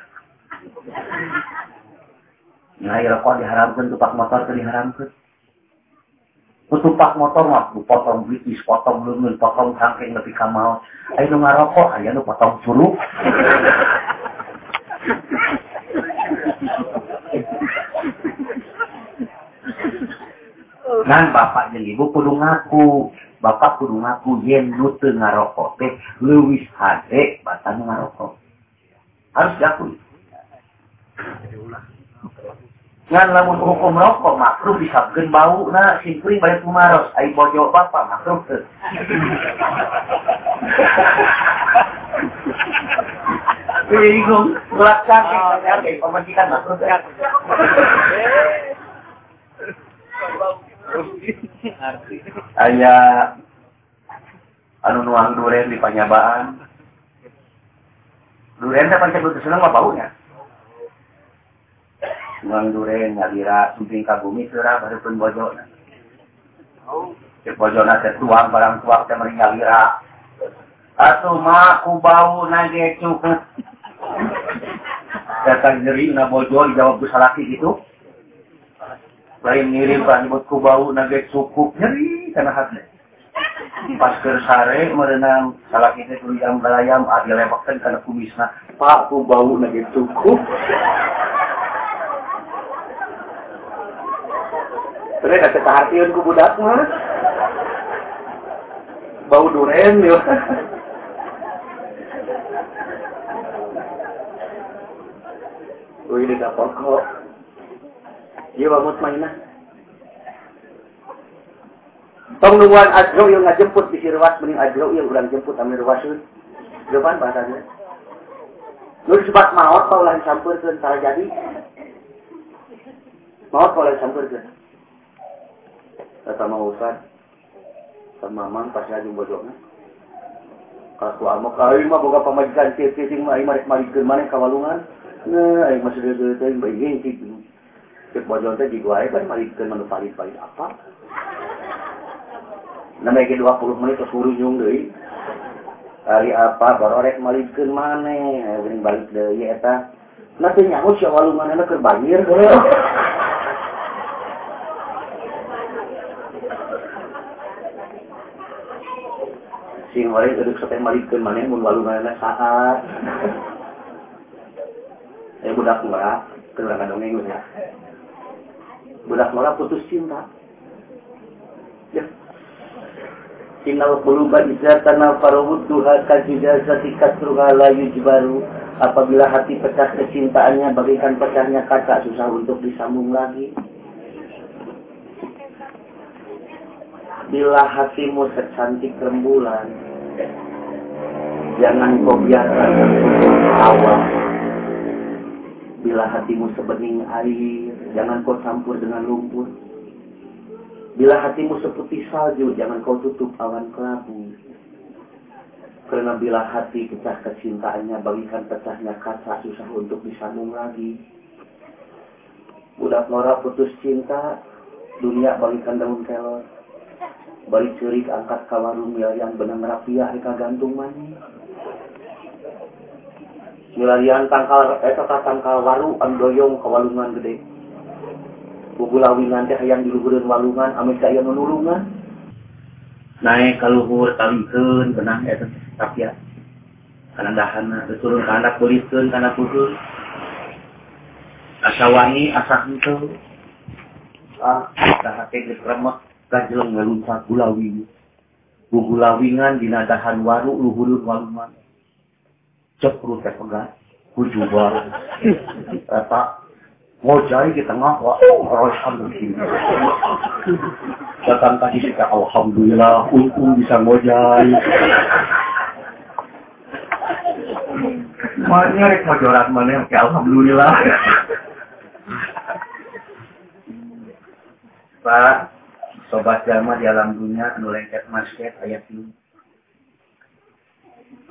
Nah, rokok diharamkan, tumpak motor itu diharamkan. Tutupak motor mah potong British, potong lungun, potong cangkeng lebih kamal. Ayo nu ayo nu potong curug. <laughs> Ngan bapak jeung ibu kudu ngaku. Bapak kudu ngaku yen nu teu ngarokok teh leuwih hade batang ngarokok. Harus diakui. Ngan lamun hukum rokok makruh disabkeun bau na simpring balik kumaros ai bojo bapak makruh teu. Bingung, gelap cantik, cantik, pemajikan makruh teu. Aya anu nuang duren di panyabaan. Duren pancen kudu seneng mah baunya. Nuang duren ngalira sumping kagumi seurah baru pun bojona. Cek bojona teh tuang barang tuang teh mering ngalira. Atuh mah ku bau nage cukup. Datang nyeri na bojo dijawab ku salaki gitu lain ngirim rambut ku bau nage cukup nyeri karena hati. Pas ke sare merenang salah kita tuh yang belayam ada lewakkan karena kumisna. Pak ku bau nage cukup. Terus ada kehatian ku budak mah. Bau duren yo. Wih, ini dapat kok. Iya wa mainah. Tong nungguan ajro yang ngajemput di sirwas mending ajro yang ulang jemput amir wasun. Depan bahasanya. Lu disebut maot kalau lain sampurkeun salah jadi. Maot kalau lain sampurkeun. Kata mau Ustaz, sama mamang pas lagi bodohnya. Kalau amok kali mah boga pamajikan sing mah mah marikeun maneh kawalungan. Nah, aing masih deui teh bae gitu. Cek bojol teh jigo ae bari malikeun manu palit-palit apa. Namanya ge 20 menit terus nyung deui. Kali apa barorek malikeun maneh, geuning balik deui eta. Nah teu nyaho sia walumanna keur banjir. Sing orang duduk sampai malikeun maneh mun walunganna saat. Eh budak murah, keur dongeng ya. Budak malah putus cinta. Ya. Innal quluba idza tanaffarudduha kajidazati kasruha la yujbaru. Apabila hati pecah kecintaannya bagikan pecahnya kaca susah untuk disambung lagi. Bila hatimu secantik rembulan, jangan kau biarkan awal Bila hatimu sebening air, jangan kau campur dengan lumpur. Bila hatimu seperti salju, jangan kau tutup awan kelabu. Karena bila hati pecah kecintaannya, bagikan pecahnya kaca susah untuk disambung lagi. Budak norak putus cinta, dunia bagikan daun kelor. Balik cerik angkat kawarung yang benang rapiah eka gantung manis. Milarian tangkal eh, tangkal waru andoyong kawalungan gede. bubulawingan teh hayang diluhureun walungan ame saya nulungan naik ka luhur tamkeun benang eta tapi ya. Kana dahana eh, turun ka anak kulitkeun kana putus asa wangi asa henteu ah dahate geus remek kajeleng ngaluncat gulawing bugulawingan dina dahan waru luhureun walungan. Ceprut teh pegat kujubar eta <laughs> ngojai di tengah wa alhamdulillah. Datang tadi kita alhamdulillah untung bisa ngojai Maknya rek mojorat mana? Ke alhamdulillah. Pak, sobat jama di alam dunia anu lengket masket ayat ini.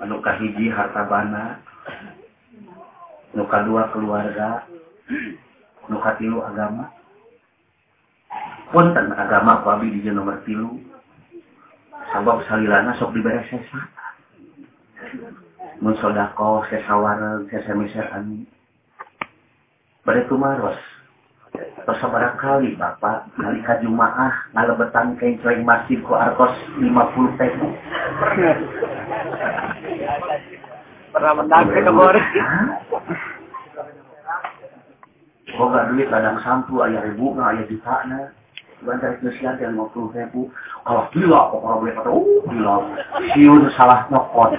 Anu kahiji harta bana. Anu dua keluarga anu tilu agama. Punten agama ku abdi di nomor tilu. Sabab salilana sok dibere sesa mun sodako sesawara sesemeser anu bade tumaros. Terus barangkali Bapak. Kali ka Jumaah ngalebetan kenceng masjid ku arkos 50 peso.
Pernah menang ke nomor.
Boga duit ladang sampu ayah ribu na ayah juta na. bandar Indonesia dan mau puluh ribu. Kalau gila, kok kalau boleh kata, uh, gila. Siun salah nyokot.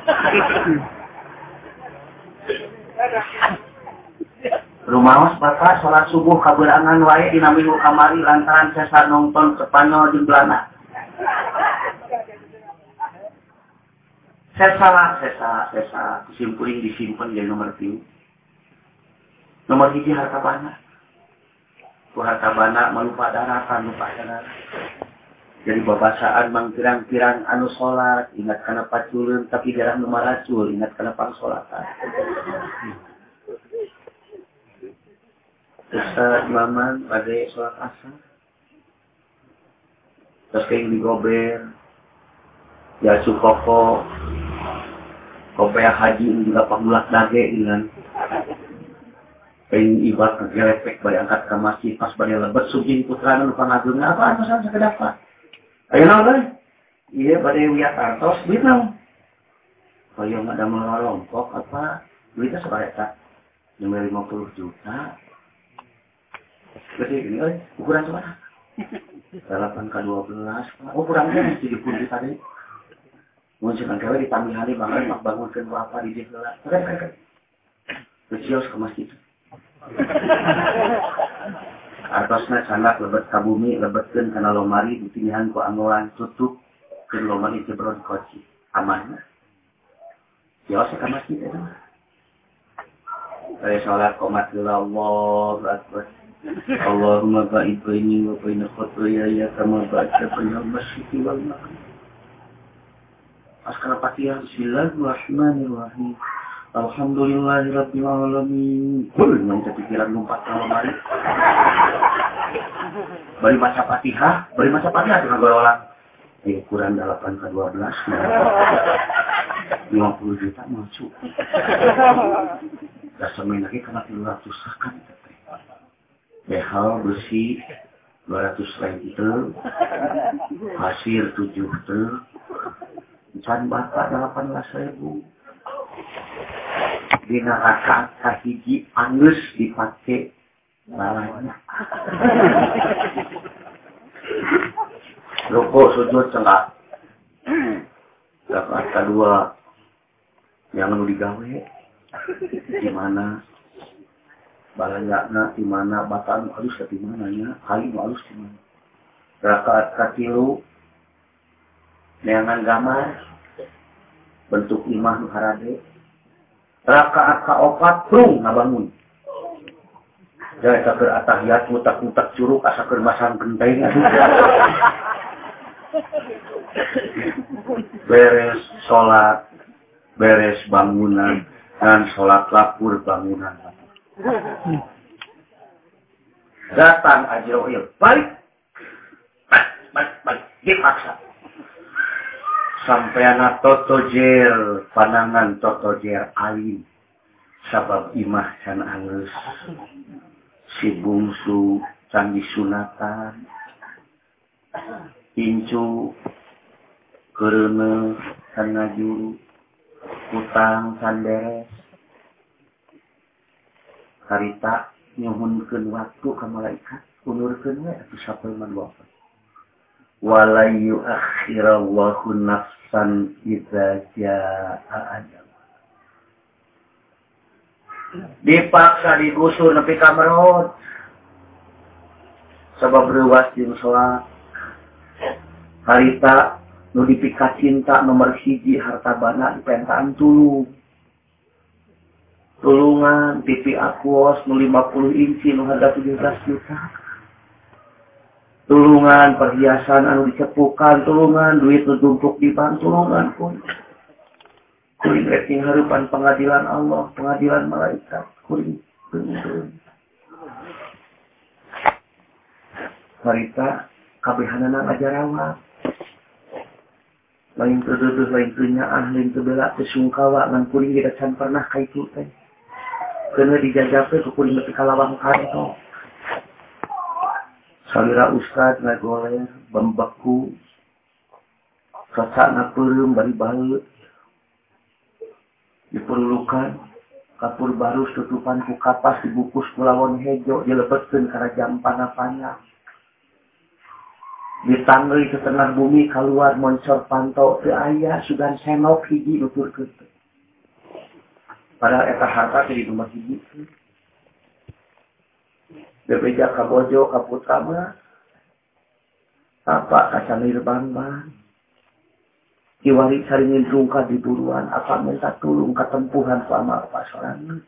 Rumah bapak sholat subuh kaberangan wae di minggu kamari lantaran saya nonton Spanyol di salah, saya salah, saya salah. Simpuling disimpan di nomor tiga. Nomor hiji harta banyak. Ku harta banyak melupa daratan, lupa daratan. Jadi babasaan mang pirang-pirang anu sholat, ingat karena paculun, tapi jarang nomor racul, ingat karena pang sholatan. Ustaz Maman pada sholat asar. Terus kayak digober. Ya cukoko. Kopea haji juga panggulat dage dengan pengen ibarat ngegelepek bari angkat ke masjid pas bari lebat suging putra nu pangagungna apa anu saja kedapat. Ayo naon deui? Iya bade wiat artos duit naon? Kaya ada melorompok apa? Duitnya sebareta. Yang 50 juta. Gede gini, eh, ukuran cuma 8 ke 12. Oh, kurangnya mesti dipundi tadi. Muncul kan di dipanggil hari banget, mak bangunkan apa di gelap. Keren, keren. Kecios ke masjid. Artosnya sangat lebet kabumi, lebetkan karena lomari, ditinihan ku angguan, tutup, ke lomari jebrol koci. Aman. Kios ke masjid itu. Saya sholat komat Allah, Akbar. Allahumma ba'id baini wa baina khotoyaya kama ba'da baina masjidi wal makam. Askara Fatihah Bismillahirrahmanirrahim. Alhamdulillahirabbil alamin. Kul yang pikiran lompat kalau mari. Bari maca Fatihah, bari maca Fatihah dengan gorolan. Eh, kurang 8 ke 12. 50 juta maju. Gak semain lagi karena 300 sakan. behal besi 200 liter, pasir 7 ter, can bata 18 ribu. Dina rakaat kahiji angus dipake balanya. Rukuk sujud cenggak. Rakaat kedua yang lu digawe gimana balanya di mana batang halus di mana ya kayu halus di mana rakaat katilu neangan gambar bentuk imah harade rakaat kaopat prung ngabangun jadi saker atahiyat mutak-mutak curug asaker masang genteng <laughs> beres sholat beres bangunan dan sholat lapur bangunan Datang Ajroil. Balik. Balik, balik, balik. Dipaksa. sampai anak totojel panangan totojel Alim. Sabab Imah can Angus si bungsu candi sunatan pincu kerene karena juru utang sanderes harita nyuhunkan waktu ke malaikat unurkan we atau sapelman bapak wala yuakhirallahu nafsan idza jaa ajal. Dipaksa digusur nepi ka merot sabab reuwas jeung salat harita nu dipika cinta nomor hiji harta bana dipentaan tulung tulungan TV Aquos nu 50 inci nu harga 17 juta tulungan perhiasan anu dicepukan tulungan duit nutumpuk di bank tulungan pun. Kuring rating harupan pengadilan Allah pengadilan malaikat kuring Marita kabehanana ngajarawa. Lain terduduh lain kenyaan lain tebela kesungkawa ngan kuring tidak can pernah kaitu teh. Kena dijajakan ke kuring kalawang kantor salira Ustad na bambaku rasa na perum bari banget diperlukan kapur baru tutupan ku kapas dibungkus kulawon hejo dilepetkan kana jam panah-panah ditangri ke tengah bumi keluar moncor pantau. Ke ayah sugan senok hiji nutur ke padahal eta harta di rumah hiji. Bebeja kabojo kaputra mah apa kaca nirban ban Kiwari saringin rungka di buruan, apa minta tulung ketempuhan selama apa sorangan.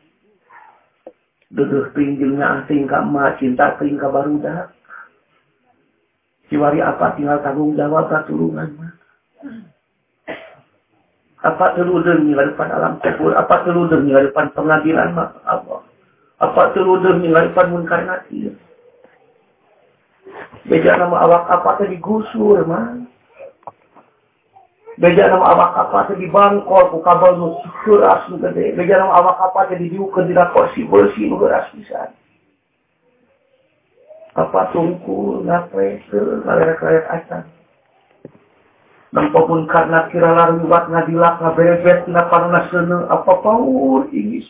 Duduh pinggilnya asing kama cinta ting ka barudak. Kiwari apa tinggal tanggung jawab tulungan mah. Apa teludeng depan alam kubur, apa teludeng depan pengadilan mah Allah. Apa teludeng depan munkar nakir. Beja nama awak apa tadi gusur mah. Beja nama awak apa di bangkol ku kabel nu keras nu gede. Beja nama awak apa di diukeun dina kursi bersih nu keras pisan. Apa tungku ngape ke lalera-lalera acan. Nampapun karena kira lariwat ngadilak ngaberebet na panuna seuneu apa paur ingis.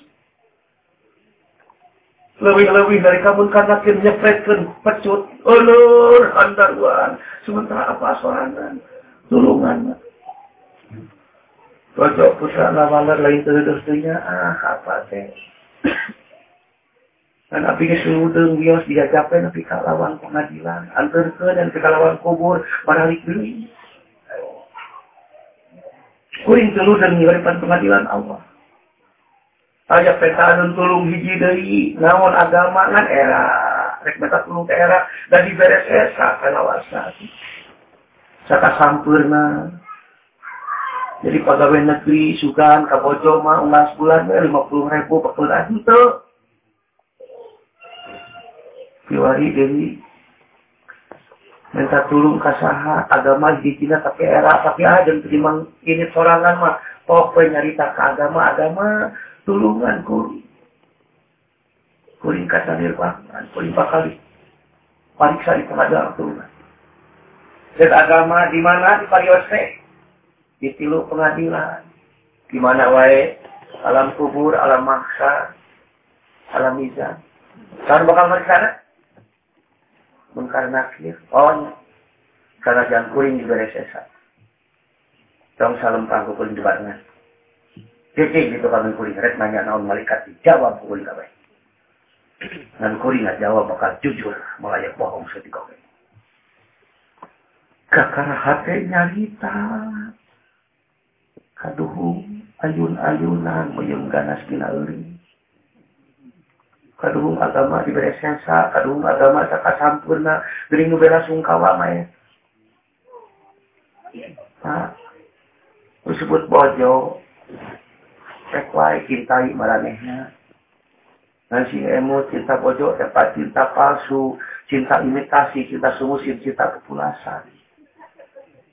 Lebih-lebih dari kamu karena kira nyepretkeun pecut, ulur andaruan. Sementara apa sorangan, tulungan. Pojok putra lawalar lain terus-terusnya, ah apa teh. Dan api ke suludeng bios dia capek tapi kalawan pengadilan. Antar ke dan ke kalawan kubur baralik beli. Kuring dan ngiripan pengadilan Allah. Aja peta dan tulung hiji dari naon kan era. Rek meta tulung ke era. Dan diberes esa kalawasa. Saka sampurna. Jadi pegawai negeri, sugan, kabojo, mah, umas bulan, lima puluh ribu bulan. Itu. Kiwari Dewi minta tulung kasaha agama di Cina tapi era tapi aja terima ini sorangan mah pokoknya nyarita ke agama agama tulungan kuri kuring kata nirwangan kuring bakal pariksa di pengadilan tulungan dan agama di mana di pariwase di tilu pengadilan. Di mana wae? Alam kubur alam maksa alam mizan kan bakal ke sana? Mengkar nakir oh karena jangan kuring juga resesa dong salam kanggo kuring debatnya Jadi gitu kami kuring rek nanya naon malaikat dijawab kuring kabeh. Ngan kuring jawab bakal jujur malaya bohong setika kabeh. Kakara hate nyarita. Kaduhung ayun-ayunan meyung ganas dina euring. Kaduhung agama diberi sensa, kaduhung agama sakasampurna, gering nu bela sungkawa mah Pak, disebut bojo, rek wae cintai maranehna. Nasi emu cinta bojo, tepat cinta palsu, cinta imitasi, cinta sumusin, cinta kepulasan.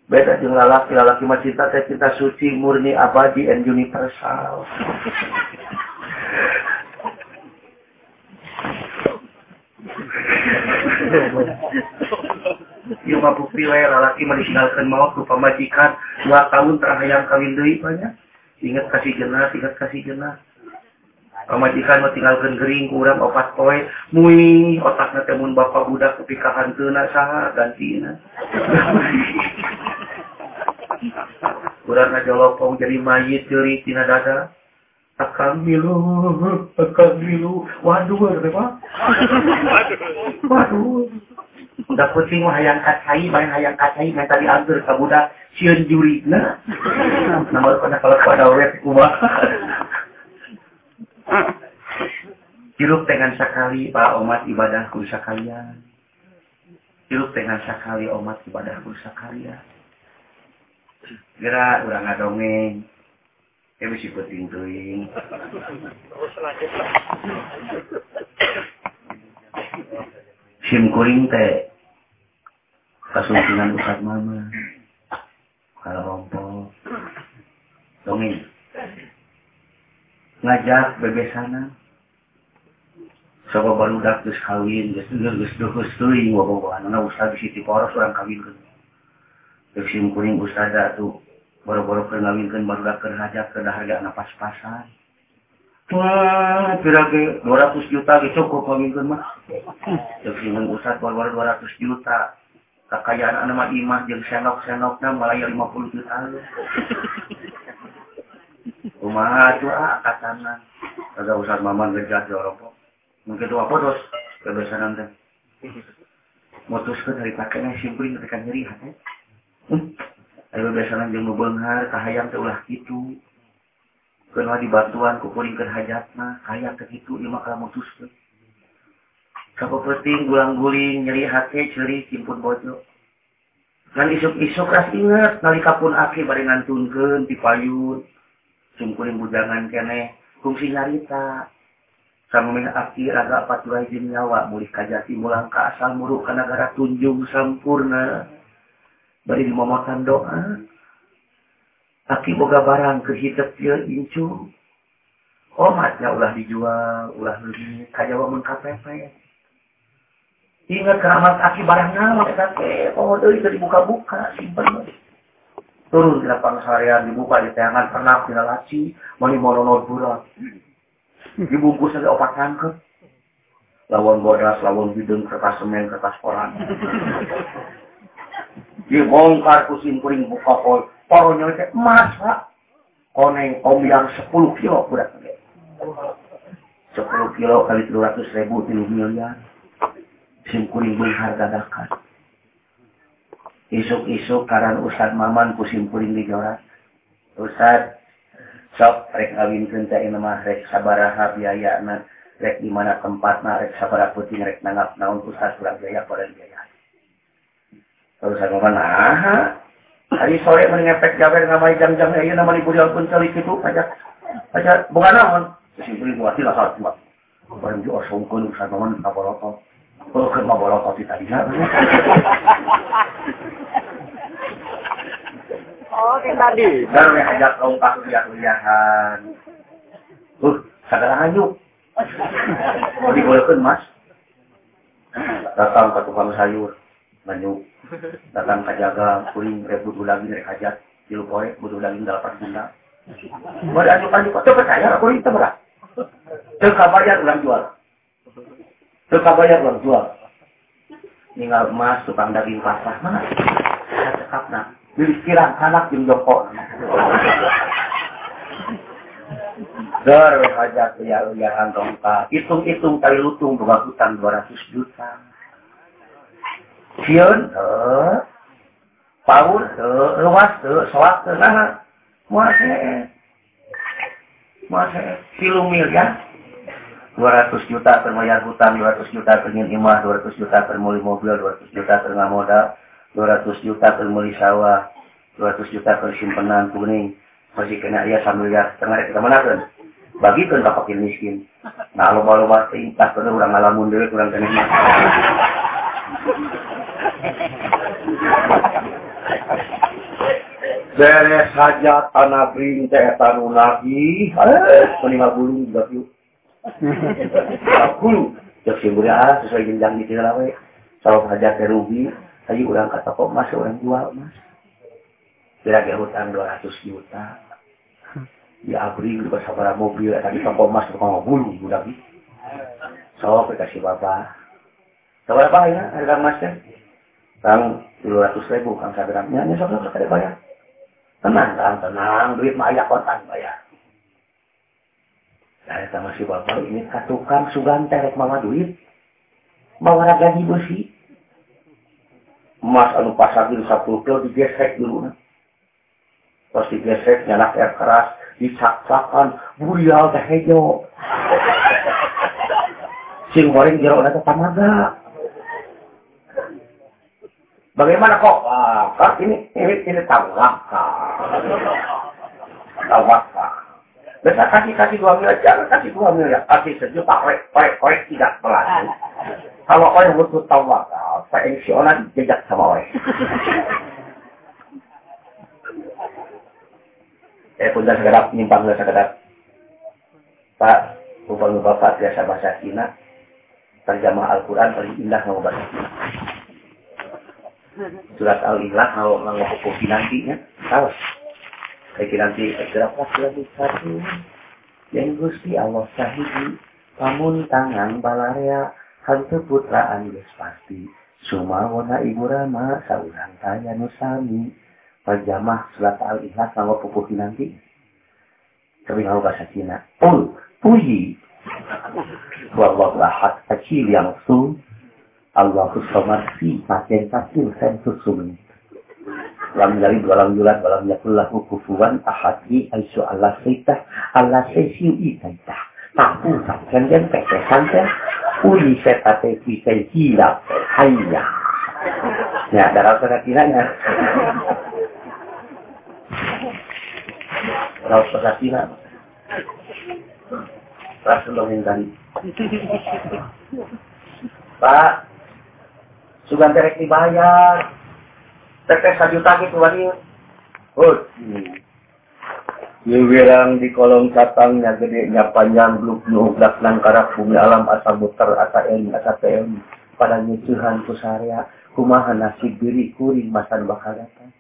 Beda jeung lalaki, lalaki mah cinta teh cinta suci, murni, abadi, and universal. Ieu mah bukti wae lalaki mah ditinggalkeun maut ku pamajikan dua tahun terhayang kawin deui banyak. ingat kasih jelas ingat kasih jelas. Pemajikan tinggalkan Gering kurang opat otakna mui mun bapa budak udah ka hanteuna saha gantina <laughs> kurang aja lopong jadi mayit jeli tina dada. Akang milu akang milu. Waduh apa waduh. Udah kucing mah hayang kacai main hayang kacai main tadi angger kabudak siun juri na namal pada kalau pada wet kumaha hirup dengan sekali pak umat ibadah kursa kalian hirup dengan sekali umat ibadah kursa kalian gerak udah ngadongeng Eh, bisa puting tuing. Sim kuring teh. Kasuntingan usap mama. kalaupun dongeng. Ngajak bebesana soko barudak geus kawin geus geus geus geus teuing bobogohanna ustaz Siti Poros urang kawinkeun. Geus simkuring ustaz atuh boro-boro keur ngawinkeun barudak keur ngajak ke harga anak pas-pasan. Wah, kira-kira 200 juta cukup ngawinkeun mah. Geus simkuring ustaz boro-boro 200 juta. Kekayaan anak mah imah jeung senok-senokna mulai 50 juta. Kumaha tuh ah katana. Kagak usah maman gejat di Eropa. Mungkin tuh apa terus kebiasaan teh. Mutuskeun dari pakaian simpling ketika nyeri hati. Hmm. Ayo biasanya jeung bebenghar kahayang teh ulah kitu. Keun dibantuan ku kuringkeun hajatna, kaya teh kitu ieu mah mutuskeun. kaputing gulang-guling nyerihati ceri simpun bojo. Dan isuk-isuk ras inget nalika pun aki bari ngantunkeun ti payun sungkuring bujangan kene kungsi nyarita. Sami aki raga patulai jin nyawa mulih kajati mulang ka asal muruk ka negara tunjung sampurna. Bari dimomotan doa. Aki boga barang ke hitep dia incu. Omatnya ulah dijual, ulah beli kajawa mengkapepe. Ingat keramat aki barang nama kita ke oh dari itu dibuka-buka simpen. Turun di lapang seharian dibuka di tangan pernah di laci mani monono burak dibungkus ada opat tangkep lawan bodas lawan bidung kertas semen kertas koran. Dibongkar kusim kuring buka kol poronya itu emas pak. Koneng om yang sepuluh kilo budak. Sepuluh kilo kali dua ratus ribu tiga miliar sing kuring mengharga zakat isuk-isuk karan Ustad Maman kusim kuring dijorat Ustad sok rek ngawinkeun teh mah rek sabaraha biayana rek di mana tempatna rek sabaraha puting rek nanggap naon Ustad kurang biaya pada biaya Ustad Maman aha hari sore mending ngepek gawe ngamai jam-jam ieu nama di kuliah pun celik itu pajak pajak bukan naon? Simpuling kuring wati lah hal tuak Orang juga sungkun Ustad Maman kabarotol Kan mau bolong kopi tadi
Oh, kayak tadi.
Dan yang ajak lompat kuliah-kuliahan. Uh, sadar hanyut. Mau dibolehkan, Mas? Datang ke tukang sayur, banyu. Datang ke jaga, kuring, rek butuh lagi, rek hajat. Tilu poe, butuh lagi, dalapan bunda. Mau dianjuk-anjuk, itu percaya, kuring itu berat. Itu kabarnya ulang jual. Suka bayar uang jual. Tinggal emas, tukang daging pasrah. Mana? Saya cekap nak. Beli kirang anak yang joko. Dar hajat ya uyahan tongka. Hitung-hitung kali lutung dua hutang 200 juta. Siun, eh. Paul, eh. Luas, eh. Soak, eh. Nah, muaseh. Muaseh. Silu miliar. 200 juta per bayar hutang, 200 juta per imah, 200 juta per mobil, 200 juta per modal, 200 juta per sawah, 200 juta per simpenan kuning, masih kena dia sambil ya tengah kita mana kan? Bagikan ke fakir miskin. Nah, lo kalau bahasa intas karena udah ngalamun dulu, kurang kena Beres saja tanah bring teh tanu lagi, eh, menimah bulu juga. Aku cek si ah sesuai jenjang di sini lawe. Kalau saja ke rugi, tadi orang kata kok mas orang jual mas. Kira-kira hutang 200 juta. Ya abri juga sabar mobil, tadi toko mas toko mobil udah gitu. So, kasih bapak. Sabar apa ya harga emasnya? Kang 200 ribu, kang sagramnya, ini sok sok bayar. Tenang, kang, tenang, duit mah ayah kontan bayar. sama si bapak ini katukang sugan terek mama duit. Bawa gaji besi. Emas anu pasar di satu kilo digesek dulu nah. terus digesek nyanak air keras dicak-cakan burial teh hejo. <laughs> Sing goreng jero na tamaga bagaimana kok? Ah, ini ini ini tamaga. tangga Bisa kasih kasih dua miliar, jangan kasih dua miliar, kasih sejuta, korek, korek, korek tidak pelan. Kalau orang butuh tawakal, pensiunan jejak sama orang. <laughs> Eh, pun sekedap nyimpang sekedap. Pak, upang bapak biasa bahasa Cina, terjemah Al-Quran paling indah mau <laughs> bahasa Cina. Surat Al-Ilah mau ngomong nantinya, tahu? Saiki nanti berapa lagi satu yang gusti Allah sahidi pamun tangan balaria hantu putraan geus pasti Sumawana ibu rama, saurang tanya nusami. Pajamah surat al-ikhlas nama pupuhi nanti. Tapi kalau bahasa Cina. Pul, puji. Wallahu ahad kecil yang su. Allahu somad si paten kecil sensus. Lam dari walam yulat walam yakullahu kufuan ahadi aisu Allah seitah Allah sesiu itaitah. Tapu saksen dan pekesan dan uli setate kisai hilap hayya. Ya, darah sana kiranya. Raut perhatian. Rasul dongeng tadi. Pak, sugan terek dibayar. Tetes sajuta gitu wani. Hut. Yuwirang di kolong catangnya gedenya panjang bluk nuhlak nangkarak bumi alam asa muter asa ilmi asa ilmi pada nyucuhan kusarya kumaha nasib diri kuring masan bakal datang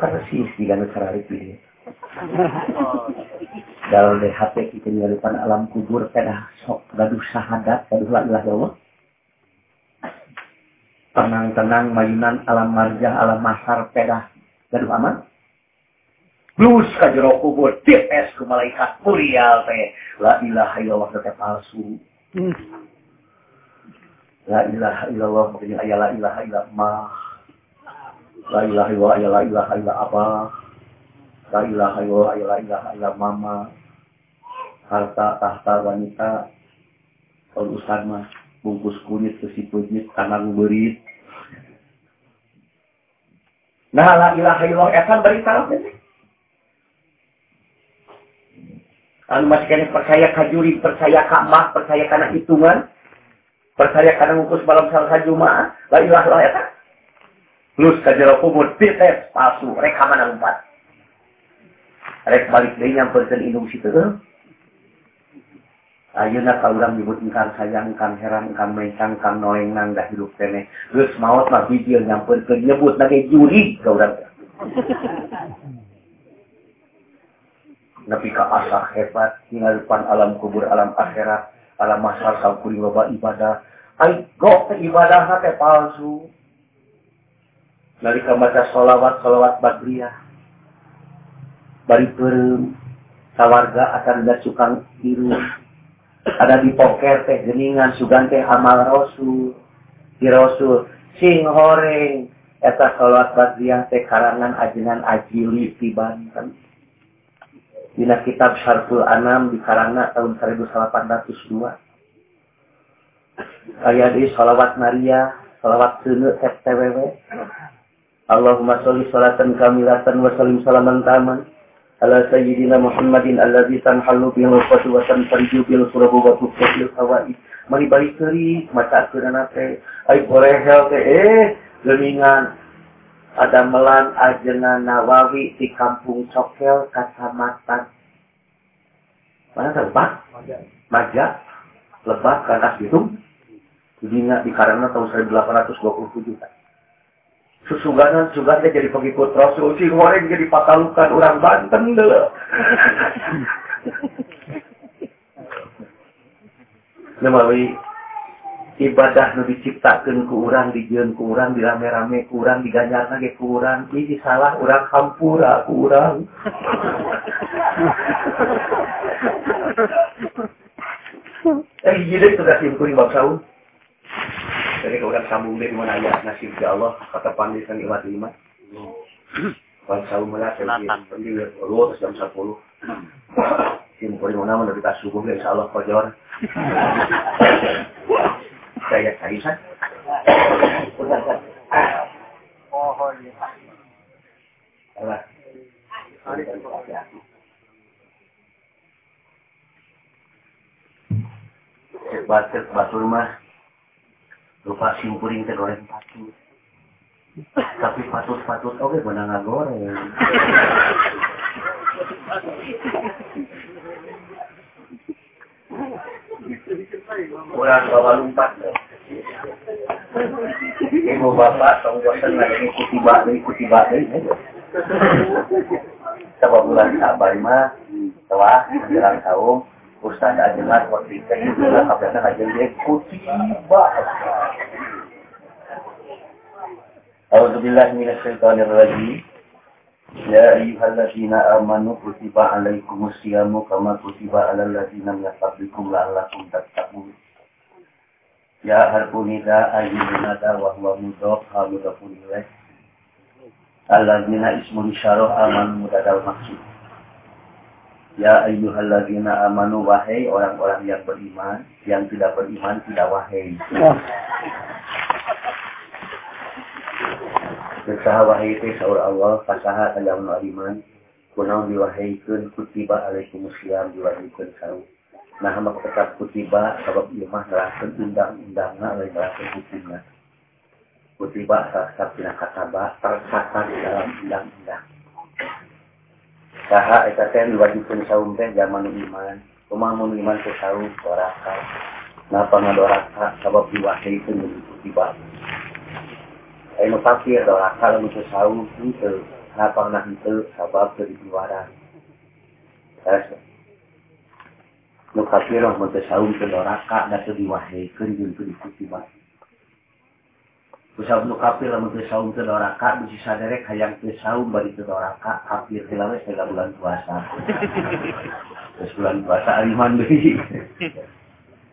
persis di gana sarari pilih <laughs> dalam DHP kita depan alam kubur pedah sok gaduh sahadat gaduh la ilah Allah tenang-tenang mayunan alam marjah alam masar pedah. Gaduh aman? Blus ka jero kubur tipes ku malaikat mulia teh. La ilaha illallah teh palsu. La ilaha illallah makanya ayat la ilaha illallah. La ilaha illallah ayat la ilaha illallah apa? La ilaha illallah ayat la ilaha illallah mama. Harta tahta wanita. Kalau ustad mah bungkus kunyit ke si kunyit kanang berit Nah la ilaha illallah etan berita apa anu masih kena percaya kajuri, percaya kamah, percaya karena hitungan, percaya karena ngukus malam salah Jumat, la ilah lah ya Plus kajero kubur, pites, palsu, rekaman empat. Rek balik deh nyamperkan indung situ. Ayeuna ka urang nyebut engkang sayang, engkang heran, engkang mencang, engkang noeng nang dah hidup kene. Geus maot mah bijil nyamperkeun nyebut nage juri ka urang. Nabi ka asa hebat tinggal depan alam kubur alam akhirat alam masal sangkuri loba ibadah ai gok ibadah teh palsu nalika baca sholawat sholawat badriyah bari perem sawarga akan da cukang biru ada di poker teh geningan sugan teh amal rasul di rasul sing horeng eta sholawat badriyah teh karangan ajengan ajili di Banten Dina kitab Syarful Anam di Karangna tahun 1802. Ayat di salawat Maria, salawat sunu FTWW. Allahumma sholli salatan kamilatan wa salim salaman taman sayyidina Muhammadin alladzi tanhallu bil wafatu wa tanfariju bil surabu wa tufil hawa'i. Mari balik keri maca keunana teh. Ai borehel teh eh geningan ada melan ajena Nawawi di Kampung Cokel, Kecamatan mana tempat? Maja, lebat, kantas gitu. Jadinya di karena tahun 1827 kan. Susuganan, sugannya jadi pengikut Rasul. Si goreng jadi pakalukan orang Banten deh. <laughs> Nemawi ibadah nu diciptakan ku urang dijieun ku urang dirame-rame ku urang diganjarna ge ku urang ini salah urang hampura ku urang <laughs> Eh, jadi sudah simpuri bab saun. Jadi kalau sambung dari mana nasib ya Allah kata panditan imat lima. Bab saun mana saya pergi lu jam sepuluh. Simpuri mana mana kita subuh insya Allah kau saya Aisyah. Oh, iya. Batet batur mah lupa simpuring teh goreng patut. Tapi patut-patut oke okay, benar goreng. Kurang bawa lumpat. Ibu bapak tong bosan lagi ikuti bak ikuti bak Coba bulan sabar mah, setelah menjelang tahun, Ustaz tak jelas waktu itu ni juga sampai nak ajar dia kutiba. Alhamdulillah min syaitanir rajim. Ya ayyuhallazina amanu kutiba alaikumus siyamu kama kutiba alal ladzina min qablikum la'allakum tattaqun. Ya harpunida ayyuhanada wa huwa mudaf hamudafun ilaih. Alladzina ismun syarah aman mudadal maksud. Ya ayyuhalladzina amanu wahai orang-orang yang beriman, yang tidak beriman tidak wahai. Kesaha wahai teh saur Allah fasaha kalamun aliman kunaon diwahaykeun kutiba alaikum siam diwahaykeun saur. Nah maka tetap kutiba sabab ieu mah nerangkeun undang-undangna lain nerangkeun hukumna. Kutiba salah tina kataba tercatat dalam undang-undang. saha eta teh diwajibkeun saum teh zaman iman. Kumaha mun iman teh saum doraka. Napa ngadoraka sabab diwahyikeun deui ibad Ayo fakir doraka lamun teh saum henteu napa nah henteu sabab teu diwaran Terus nu kafir mun teu saum teu doraka da teu diwahyikeun jeung teu dikutiba Usah nu kafir lamun teu saum teu doraka bisi saderek hayang teu saum bari teu doraka kafir teh lawe segala bulan puasa. <laughs> Terus bulan puasa aliman deui.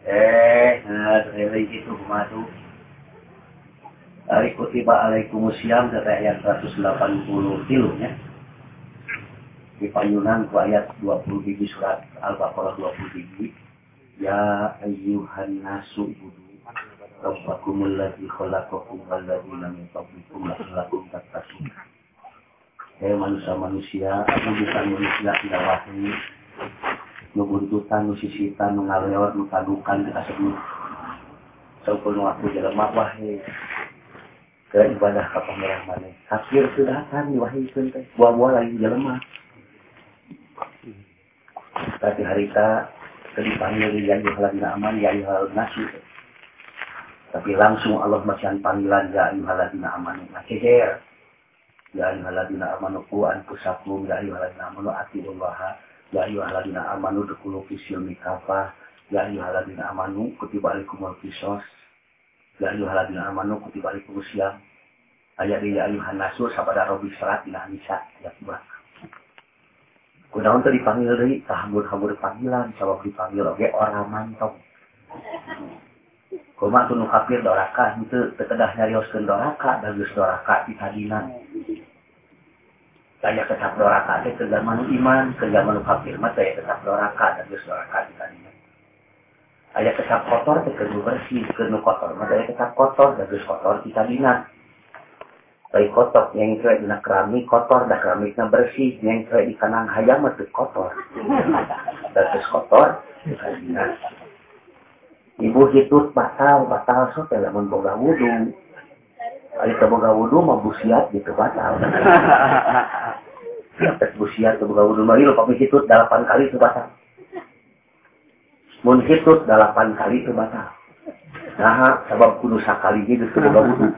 Eh, nah, terus itu kumaha tuh. Ari kutiba alaikumusiyam kata ayat 180 tilunya. Di payunan ku ayat 20 biji surat Al-Baqarah 20 biji. Ya ayyuhan nasu budu ladzi khalaqakum wal ladzina min qablikum la'allakum tattaqun. Hei manusia-manusia, aku bukan manusia tidak wahyu. Nubuntutan, nusisitan, nungalewat, nukadukan, dikasih Saupun waktu jelema wahyu ke ibadah ke pamerah mana. Kafir sudah kan diwahyukeun teh. Buah-buah lagi jelema. Tapi harita dipanggil ya ayyuhalladzina aman ya ayyuhan Tapi langsung Allah masih panggilan ya ayyuhalladzina amanu. Ngaceger. Ya ayyuhalladzina amanu ku anfusakum ya ayyuhalladzina amanu atiullaha ya ayyuhalladzina amanu dukulu fisyumi kafah ya ayyuhalladzina amanu kutiba alaikumul qisas Ya ayyuhalladzina amanu kutiba alaikumusiyam. Ayat ya ayyuhan nasu sabada robi salat ila nisa ya kubah. Kunaon teh dipanggil deui kahambur-hambur panggilan sabab dipanggil oge orang mantong. Kumaha tuh nu kafir doraka henteu teu kedah nyarioskeun doraka da geus doraka di tadinan. Kaya tetap doraka teh ke zaman iman, ke zaman kafir mah teh tetap doraka da geus doraka di tadinan. Aya tetap kotor teh kudu bersih, kudu kotor mah aya tetap kotor, da geus kotor di tadinan. Baik kotor yang kira dina keramik kotor, da keramikna bersih, yang kira di kanang hayam teu kotor. <laughs> Da geus kotor di tadinan. Ibu hitut batal, batal so teh lamun boga wudu. Ari boga wudu mah busiat gitu batal. <laughs> Tes busiat teu boga wudu mah ieu pami hitut 8 kali teu batal. Mun hitut 8 kali teu batal. Nah, sabab kudu sakali teu boga wudu.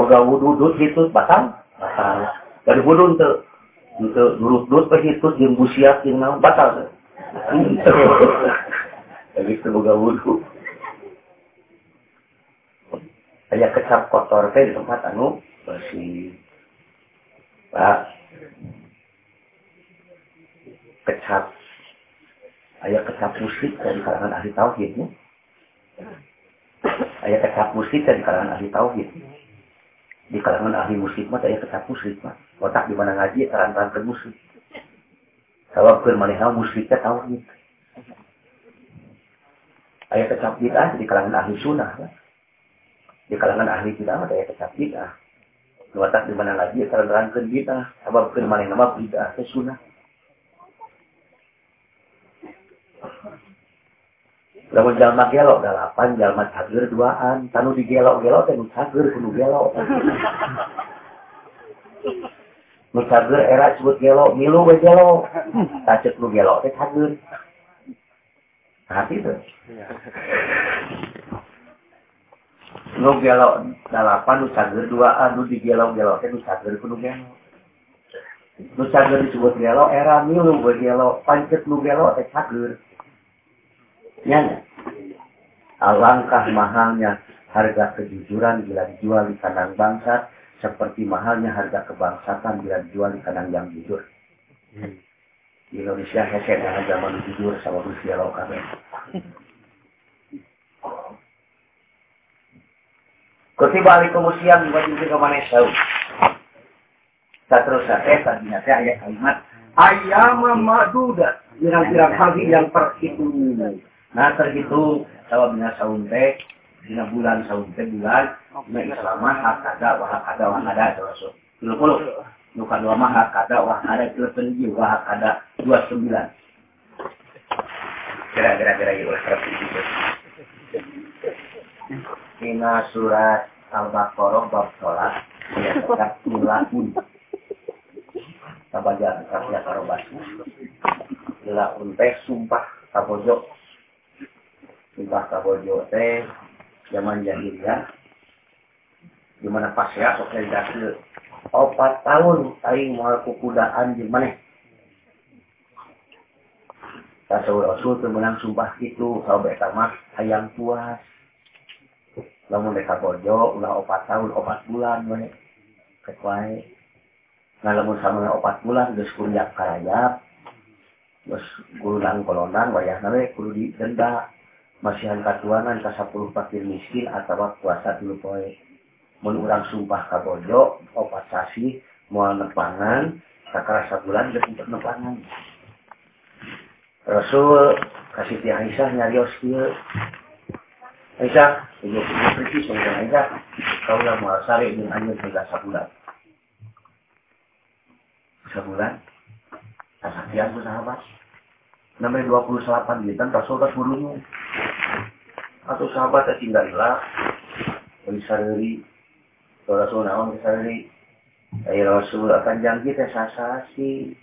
Boga wudu dut hitut batal, batal. Dari wudu teu teu durut-durut pe hitut jeung busiat jeung naon batal <laughs> Jadi semoga wudhu. Aya kecap kotor teh di tempat anu bersih. Pak. Kecap. Aya kecap musik dari kalangan ahli tauhid ya. Aya kecap musik dari kalangan ahli tauhid. Di kalangan ahli musik mah aya kecap musik mah. Otak di mana ngaji terang-terang musik. Sabab keur manehna musyriknya tauhid. Aya kecap bid'ah di kalangan ahli sunnah. Di kalangan ahli bid'ah ada aya kecap bid'ah. Nuatak di mana lagi terang-terangkeun bid'ah. Sabab keur manehna mah bid'ah teh sunnah. Lamun jalma gelok dalapan, jalma cager duaan. Tanu digelok-gelok teh nu cager kudu gelok. <laughs> Nusager era sebut gelo, milu we gelo. Tacet lu gelo teh cager. Hati tuh. Nu gelo dalapan, nu cager duaan, nu di gelo-gelo teh nu cager kudu gelo. Nu disebut gelo, era milu we gelo. Pancet nu gelo teh cager. Nyanya. Alangkah mahalnya Harga kejujuran bila dijual di kandang bangsa seperti mahalnya harga kebangsaan bila dijual di kandang yang jujur. Hmm. Di Indonesia hese dengan zaman jujur sama berusia lo kabeh. Kutiba alaikum usiam wajib ke mana tahu. Terus saya tadinya saya ayat kalimat ayam maduda pirang-pirang hari yang terhitung. Nah terhitung saum teh dina bulan saum teh bulan na islama hakada wa hakada wa hakada rasul dulu puluh. Nuka dua mah hakada wa hakada itu tinggi wa hakada dua sembilan. Kira-kira kira itu itu Ina surat Al-Baqarah bab sholat ya tetap mulaun sabaja kasih karo basu mulaun teh sumpah kabojo sumpah kabojo teh zaman jahiliyah di mana pasya sok dari opat tahun aing moal kukudaan di mana? Tasawuf rasul temenang sumpah itu kalau mereka mah hayang puas. Lamun mereka bojo ulah opat tahun opat bulan mana? Kekwai nah lamun sama opat bulan terus kunjak karayap terus gulungan kolonan wayah nawe kudu didenda masihan katuanan ka 10 fakir miskin atau puasa dulu poe mun urang sumpah ka bojo opat sasi moal nepangan sakarasa bulan geus untuk nepangan. Rasul kasih ti Aisyah nyarios kieu Aisyah ieu pergi sama Aisyah. Kaulah moal sare jeung anjeun tiga sabulan sabulan Kasakian ku sahabat. Namanya 28 bintang Rasul tak bulunya atau sahabat bisa dari Rasul naon dari Ayo Rasul akan janji teh sasasi.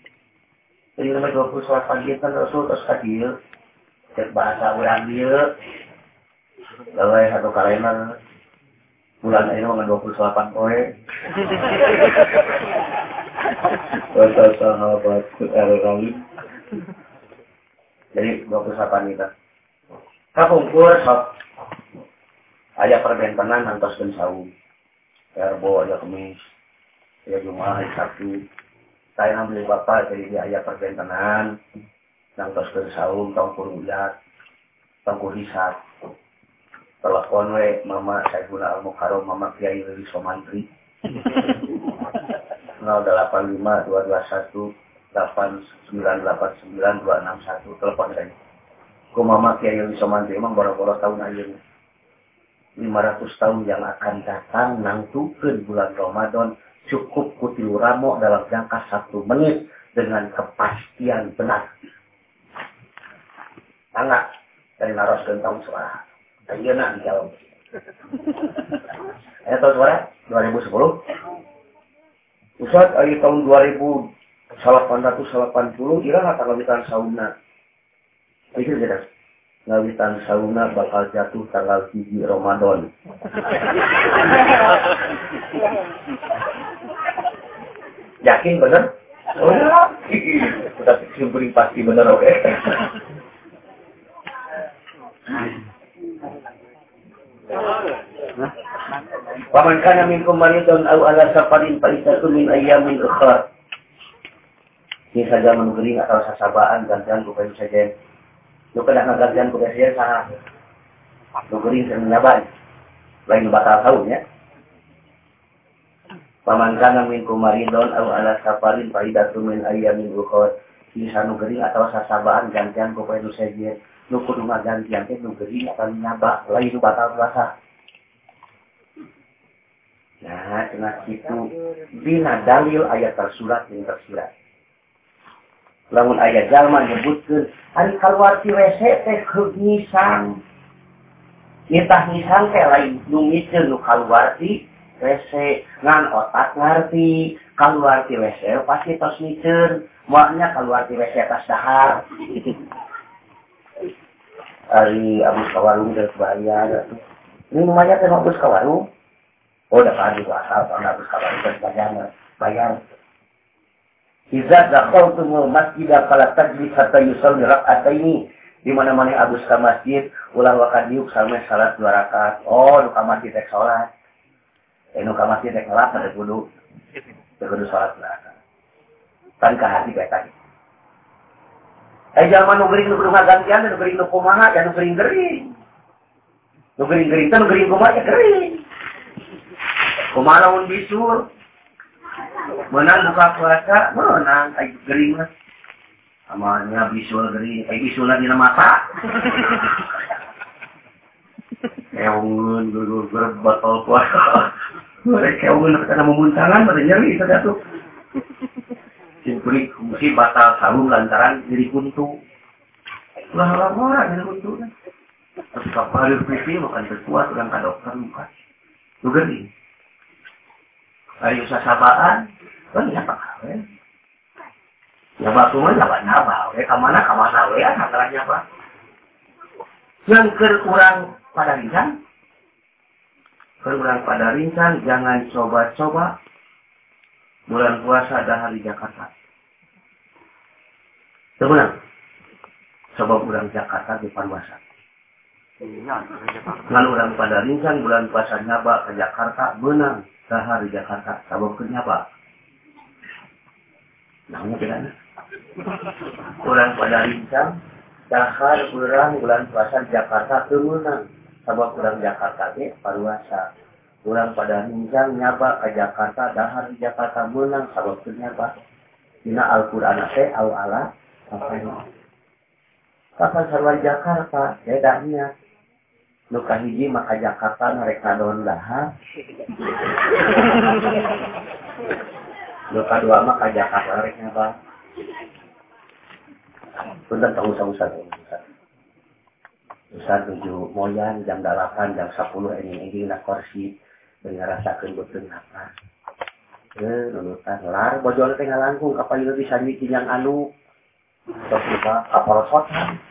Jadi nomor 28 bintang Rasul terus kadir cek bahasa orang dia Lawai satu kalender bulan ini nomor 28 poe Kata sahabat kali jadi 28 kita. Kapungkur sok. Ayah perbentangan nantos dan saum. Erbo aja kemis. Ya Jumat hari Sabtu. Saya beli bapak jadi dia ayah perbentangan. Nantos dan saum tahun kurulat. Tahun hisap. Telepon we mama saya guna al mukarom mama kiai dari somantri. 085 221 8989261 telepon saya. Ku mama Kiai Yuli Somanti emang boro-boro tahun aja 500 tahun yang akan datang nangtukeun bulan Ramadan cukup kutilu ramo dalam jangka satu menit dengan kepastian benar. Tangga dari naros tahun suara. Ayo nak dijawab. <laughs> Ayo tahun suara 2010. Ustaz, ayo tahun 2000 880 kira nggak ngawitan sauna itu jelas ngawitan sauna bakal jatuh tanggal 7 Ramadan. <laughs> Yakin bener oh ya udah simpulin pasti bener oke. Okay? Paman kana minkum maridun aw ala safarin fa min ayyamin ukhra. Ini saja menugeri atau sasabaan gantian ku kayu saja. Lu kena gantian ku saja sangat. Nugeri saya menyabai. Lain batal tahun ya. Paman kana min kumaridon au ala safarin faidatu min ayyamin ukhra. Bisa nugeri atau sasabaan gantian ku kayu saja. Lu kudu gantian teh nugeri atau nyaba lain batal puasa. Nah, kena itu bina dalil ayat tersurat yang tersirat lamun ayah jalma nyebutkan hari keluar ti WC teh keur nisan nitah nisan teh lain nu nu keluar ti WC ngan otak ngarti keluar ti WC pasti tos ngicen maknya keluar ti WC tas dahar. Gitu hari abis kawarung dari kebaya ini rumahnya teh abis kawarung oh dapat juga asal tahun abis kawarung dari bayar. bayang Iza dakhaltumul masjid fala tajlis hatta yusalli rak'ataini. Di mana mana abus ke masjid ulah wakan diuk sampai salat dua rakaat. Oh nu ka masjid tek salat. Eh nu ka masjid tek salat ada kudu. Kudu salat dua rakaat. Kan ka hati kayak tadi. Eh zaman nu gering nu kudu ngagantian nu gering nu kumaha ya nu gering gering. Nu gering gering teh nu gering kumaha ya gering. Kumaha lamun bisul menang buka puasa menang ayo gering lah Amanya bisul gering, ay lagi na mata. Keungun, gugur, botol puasa. Keungun na kita memuntangan, pada nyeri itu tuh. Simpuri mesti batal sarung lantaran diri kuntu. Lah orang diri kuntu. Terus kapal pipi makan terkuat, udah ke dokter bukan. Lu gering. Ayo sasabaan, kan ya pak Nyaba cuma nyaba nyaba, we kamana kamana we antara nyaba. Yang kurang pada rincan, kurang pada rincan, jangan coba-coba bulan puasa dahar di Jakarta. Sebenarnya, coba bulan Jakarta di puasa. Ngan orang pada rincan bulan puasa nyaba ke Jakarta menang dahar di Jakarta. Sabab ke namun bulan kurang pada rincang, dahar kurang bulan puasa Jakarta kemenang sabab kurang Jakarta ge paruasa. Kurang pada rincang, nyaba ke Jakarta dahar di Jakarta menang. Sabab ternyaba dina Al-Qur'an teh au ala. Kapan kapan sarwa Jakarta bedanya luka hiji maka Jakarta mereka don dahar <laughs> Nuka dua maka Jakarta narek nyaba Punten tahu usah usah usah. Tujuh moyan jam delapan jam sepuluh ini ini nak kursi dengan rasakan betul apa. Eh, nunutan lar bojol teh ngalangkung kapal itu bisa yang anu. Terus lupa kapal sotan.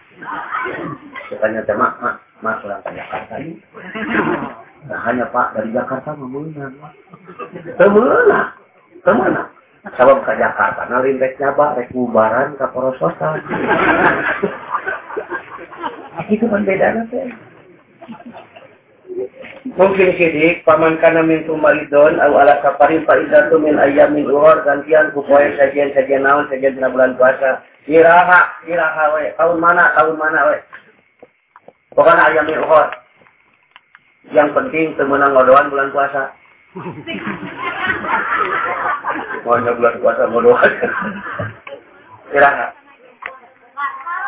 Katanya teh mak mak mak orang Jakarta ini. Nah, hanya Pak dari Jakarta memenang. Ke mana? Kemana? Sabab ke Jakarta, nah rindek nyaba, rek bubaran ke Porososan. Itu kan beda teh. Mungkin sidik, paman kana min tumaridon, au ala kaparin faidatu min ayam min uhor, gantian kupoe sajian sajian naon, sajian dina bulan puasa. Iraha, iraha we, tahun mana, tahun mana we. Bukan ayam min uhor. Yang penting temenang ngodoan bulan puasa. <laughs> Pokoknya bulan puasa ngodoan. Iraha.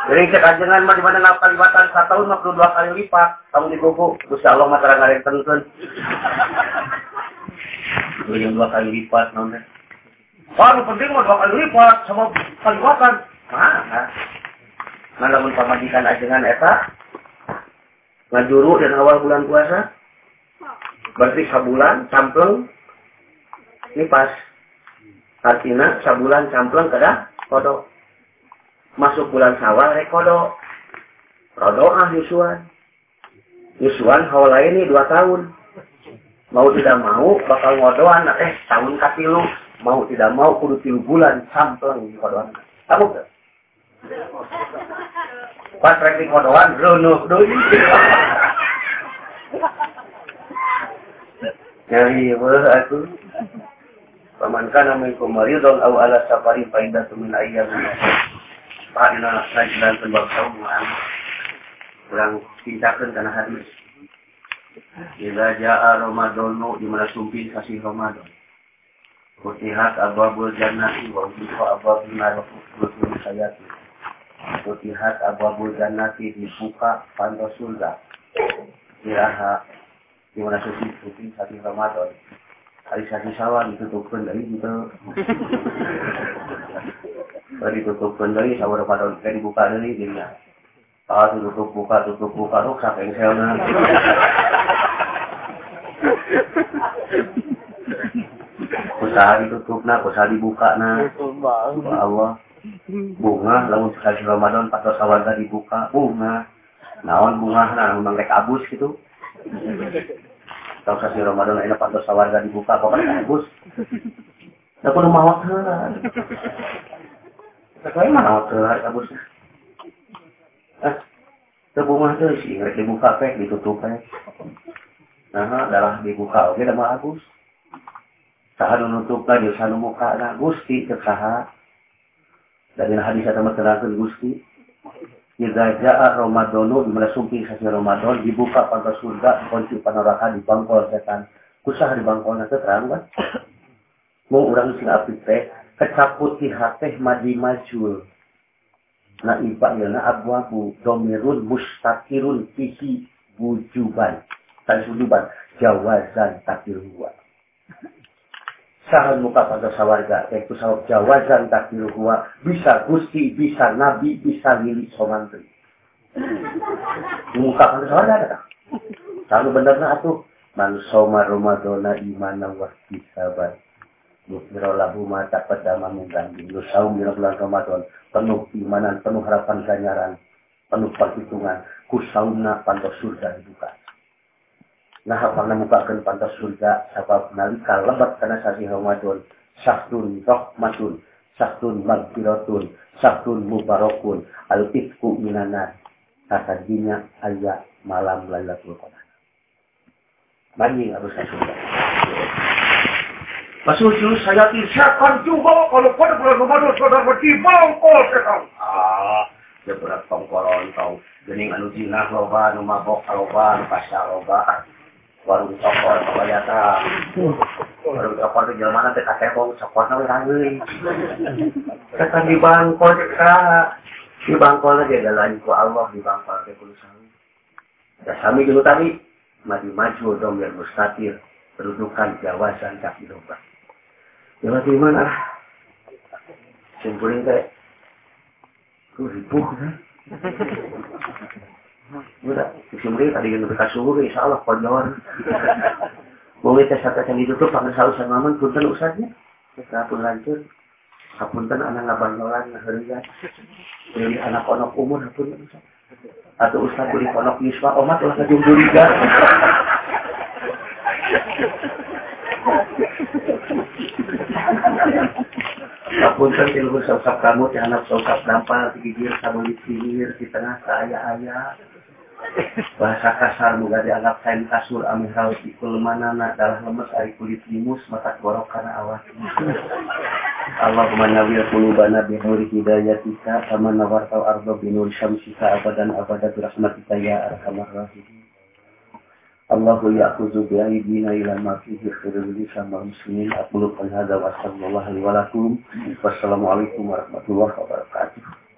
Jadi cek ajengan mah di mana nggak kalibatan satu tahun mah dua kali lipat. Kamu di buku, Gusti Allah mah terang tengkeun. Yang dua kali lipat nonton. Wah, lu penting mah dua kali lipat sama kalibatan. Mana? Nah, namun pamajikan ajengan eta ngajuru dan awal bulan puasa. Berarti sabulan campleng ini pas. Artinya sabulan campleng kada kodok masuk bulan sawal rek kodo. Rodoah Yusuan. Yusuan hawa ini dua tahun. Mau tidak mau bakal ngodoan eh tahun katilu. Mau tidak mau kudu tilu bulan sampleng di kodoan. Kamu ke? Pas rek di kodoan rono doi. Jadi wah aku Kana minkum maridun aw ala safarin fa iddatu min ayyamin Pakna kajian tembak sauan kurang pintakan karena hadis. Jika ja'a Ramadanu di mana sumpin kasih Ramadan. Kutihat ababul jannati wa ubiqa ababul narafukul sayati. Kutihat ababul jannati dibuka pantas surga. Kiraha di mana sumpin kasih Ramadan. Hari sasi sawan ditutupkan dari itu. ditutup kendali sama pada kayak dibuka dari dia ah tutup buka tutup buka tuh sampai selnya usaha ditutup nah usaha dibuka nah Allah. Bunga lalu sekali Ramadan pas sawarga dibuka bunga. Naon bunga nah memang abus gitu kalau kasih Ramadan enak pas sawarga dibuka kok kan abus Nah, kudu mawak Sesuai mana waktu hari kabusnya? Eh, mah tuh sih, ngerti dibuka pek, ditutup pek. Nah, adalah dibuka, oke, nama Agus. Saha nutup lah, dia sanu muka lah, Gusti, tersaha. Dari hadis ada materangkan Gusti. Jika ja'a Ramadanu, di mana sumpi sasi Ramadan, dibuka pantas surga, kunci panoraka di bangkol setan. Kusah di bangkol nanti terang kan? Mau orang sing api teh, kecaput di hati madi majul. Nah iba ya na abu abu domirun mustakirun fihi wujuban. Tadi wujuban jawazan takdir Sahan muka pada sawarga, yaitu sahab jawazan takdir huwa. Bisa gusti, bisa nabi, bisa milik somantri. Muka pada sawarga ada tak? Lalu benar atuh. Man soma Ramadana imana wa sabar. Yukmiro lahu mata pada mamungganti. Lusau miro bulan Ramadan. Penuh imanan, penuh harapan ganjaran. Penuh perhitungan. Kusauna pantas surga dibuka. Nah, apa mukakan pantas surga. Sebab nalika lebat karena sasi Ramadan. Sahtun rahmatun. Sahtun magfiratun. Sahtun mubarakun. Al-ifku minanar. Kata dinya ayat malam Lailatul Qadar. Banyak harus surga. Masuk saya siapkan juga kalau pada bulan Ramadan saudara berarti bangkol sekarang. Ah, dia berat pangkolon tau. Gening anu jinah loba, anu mabok loba, pasya loba. Warung cokor kebayata. Warung cokor di jalan mana teh kasebong cokor na urang Sekarang di bangkol kita. Di bangkol aja ada lain ku Allah di bangkol ke kulo sami. Ya sami dulu tadi maju maju dong biar mustatir kedudukan jawasan kaki lomba. Jawa di mana? Simpulin kayak ribu kan? Simpulin tadi yang berkas suhu, insya Allah konjauan. Mau kita satu yang ditutup, pakai saus sama aman, punten usahanya. Setelah pun lanjut, hapunten anak ngabanyolan, ngaherian. Jadi anak onok umur, hapunten usah. Atau ustaz kulit onok yiswa, omat ulah kajung duriga. Apunten <laughs> ilmu sausap kamu, anak sausap dampal, di gigir, kamu di pinggir, di tengah saya-aya. Bahasa kasar muga dianggap kain kasur amih raut ikul manana dalah lemes ari kulit limus mata gorok karena awak. Allahumma nawir qulubana bi nuri hidayatika kama nawartau ardo bi nuri syamsika abadan abada bi rahmatika ya arhamar rahimin. Allahu ya'khudhu bi aydina ila ma fihi khairul sama muslimin aqulu qul hadza wa sallallahu wa lakum wassalamu alaikum warahmatullahi wabarakatuh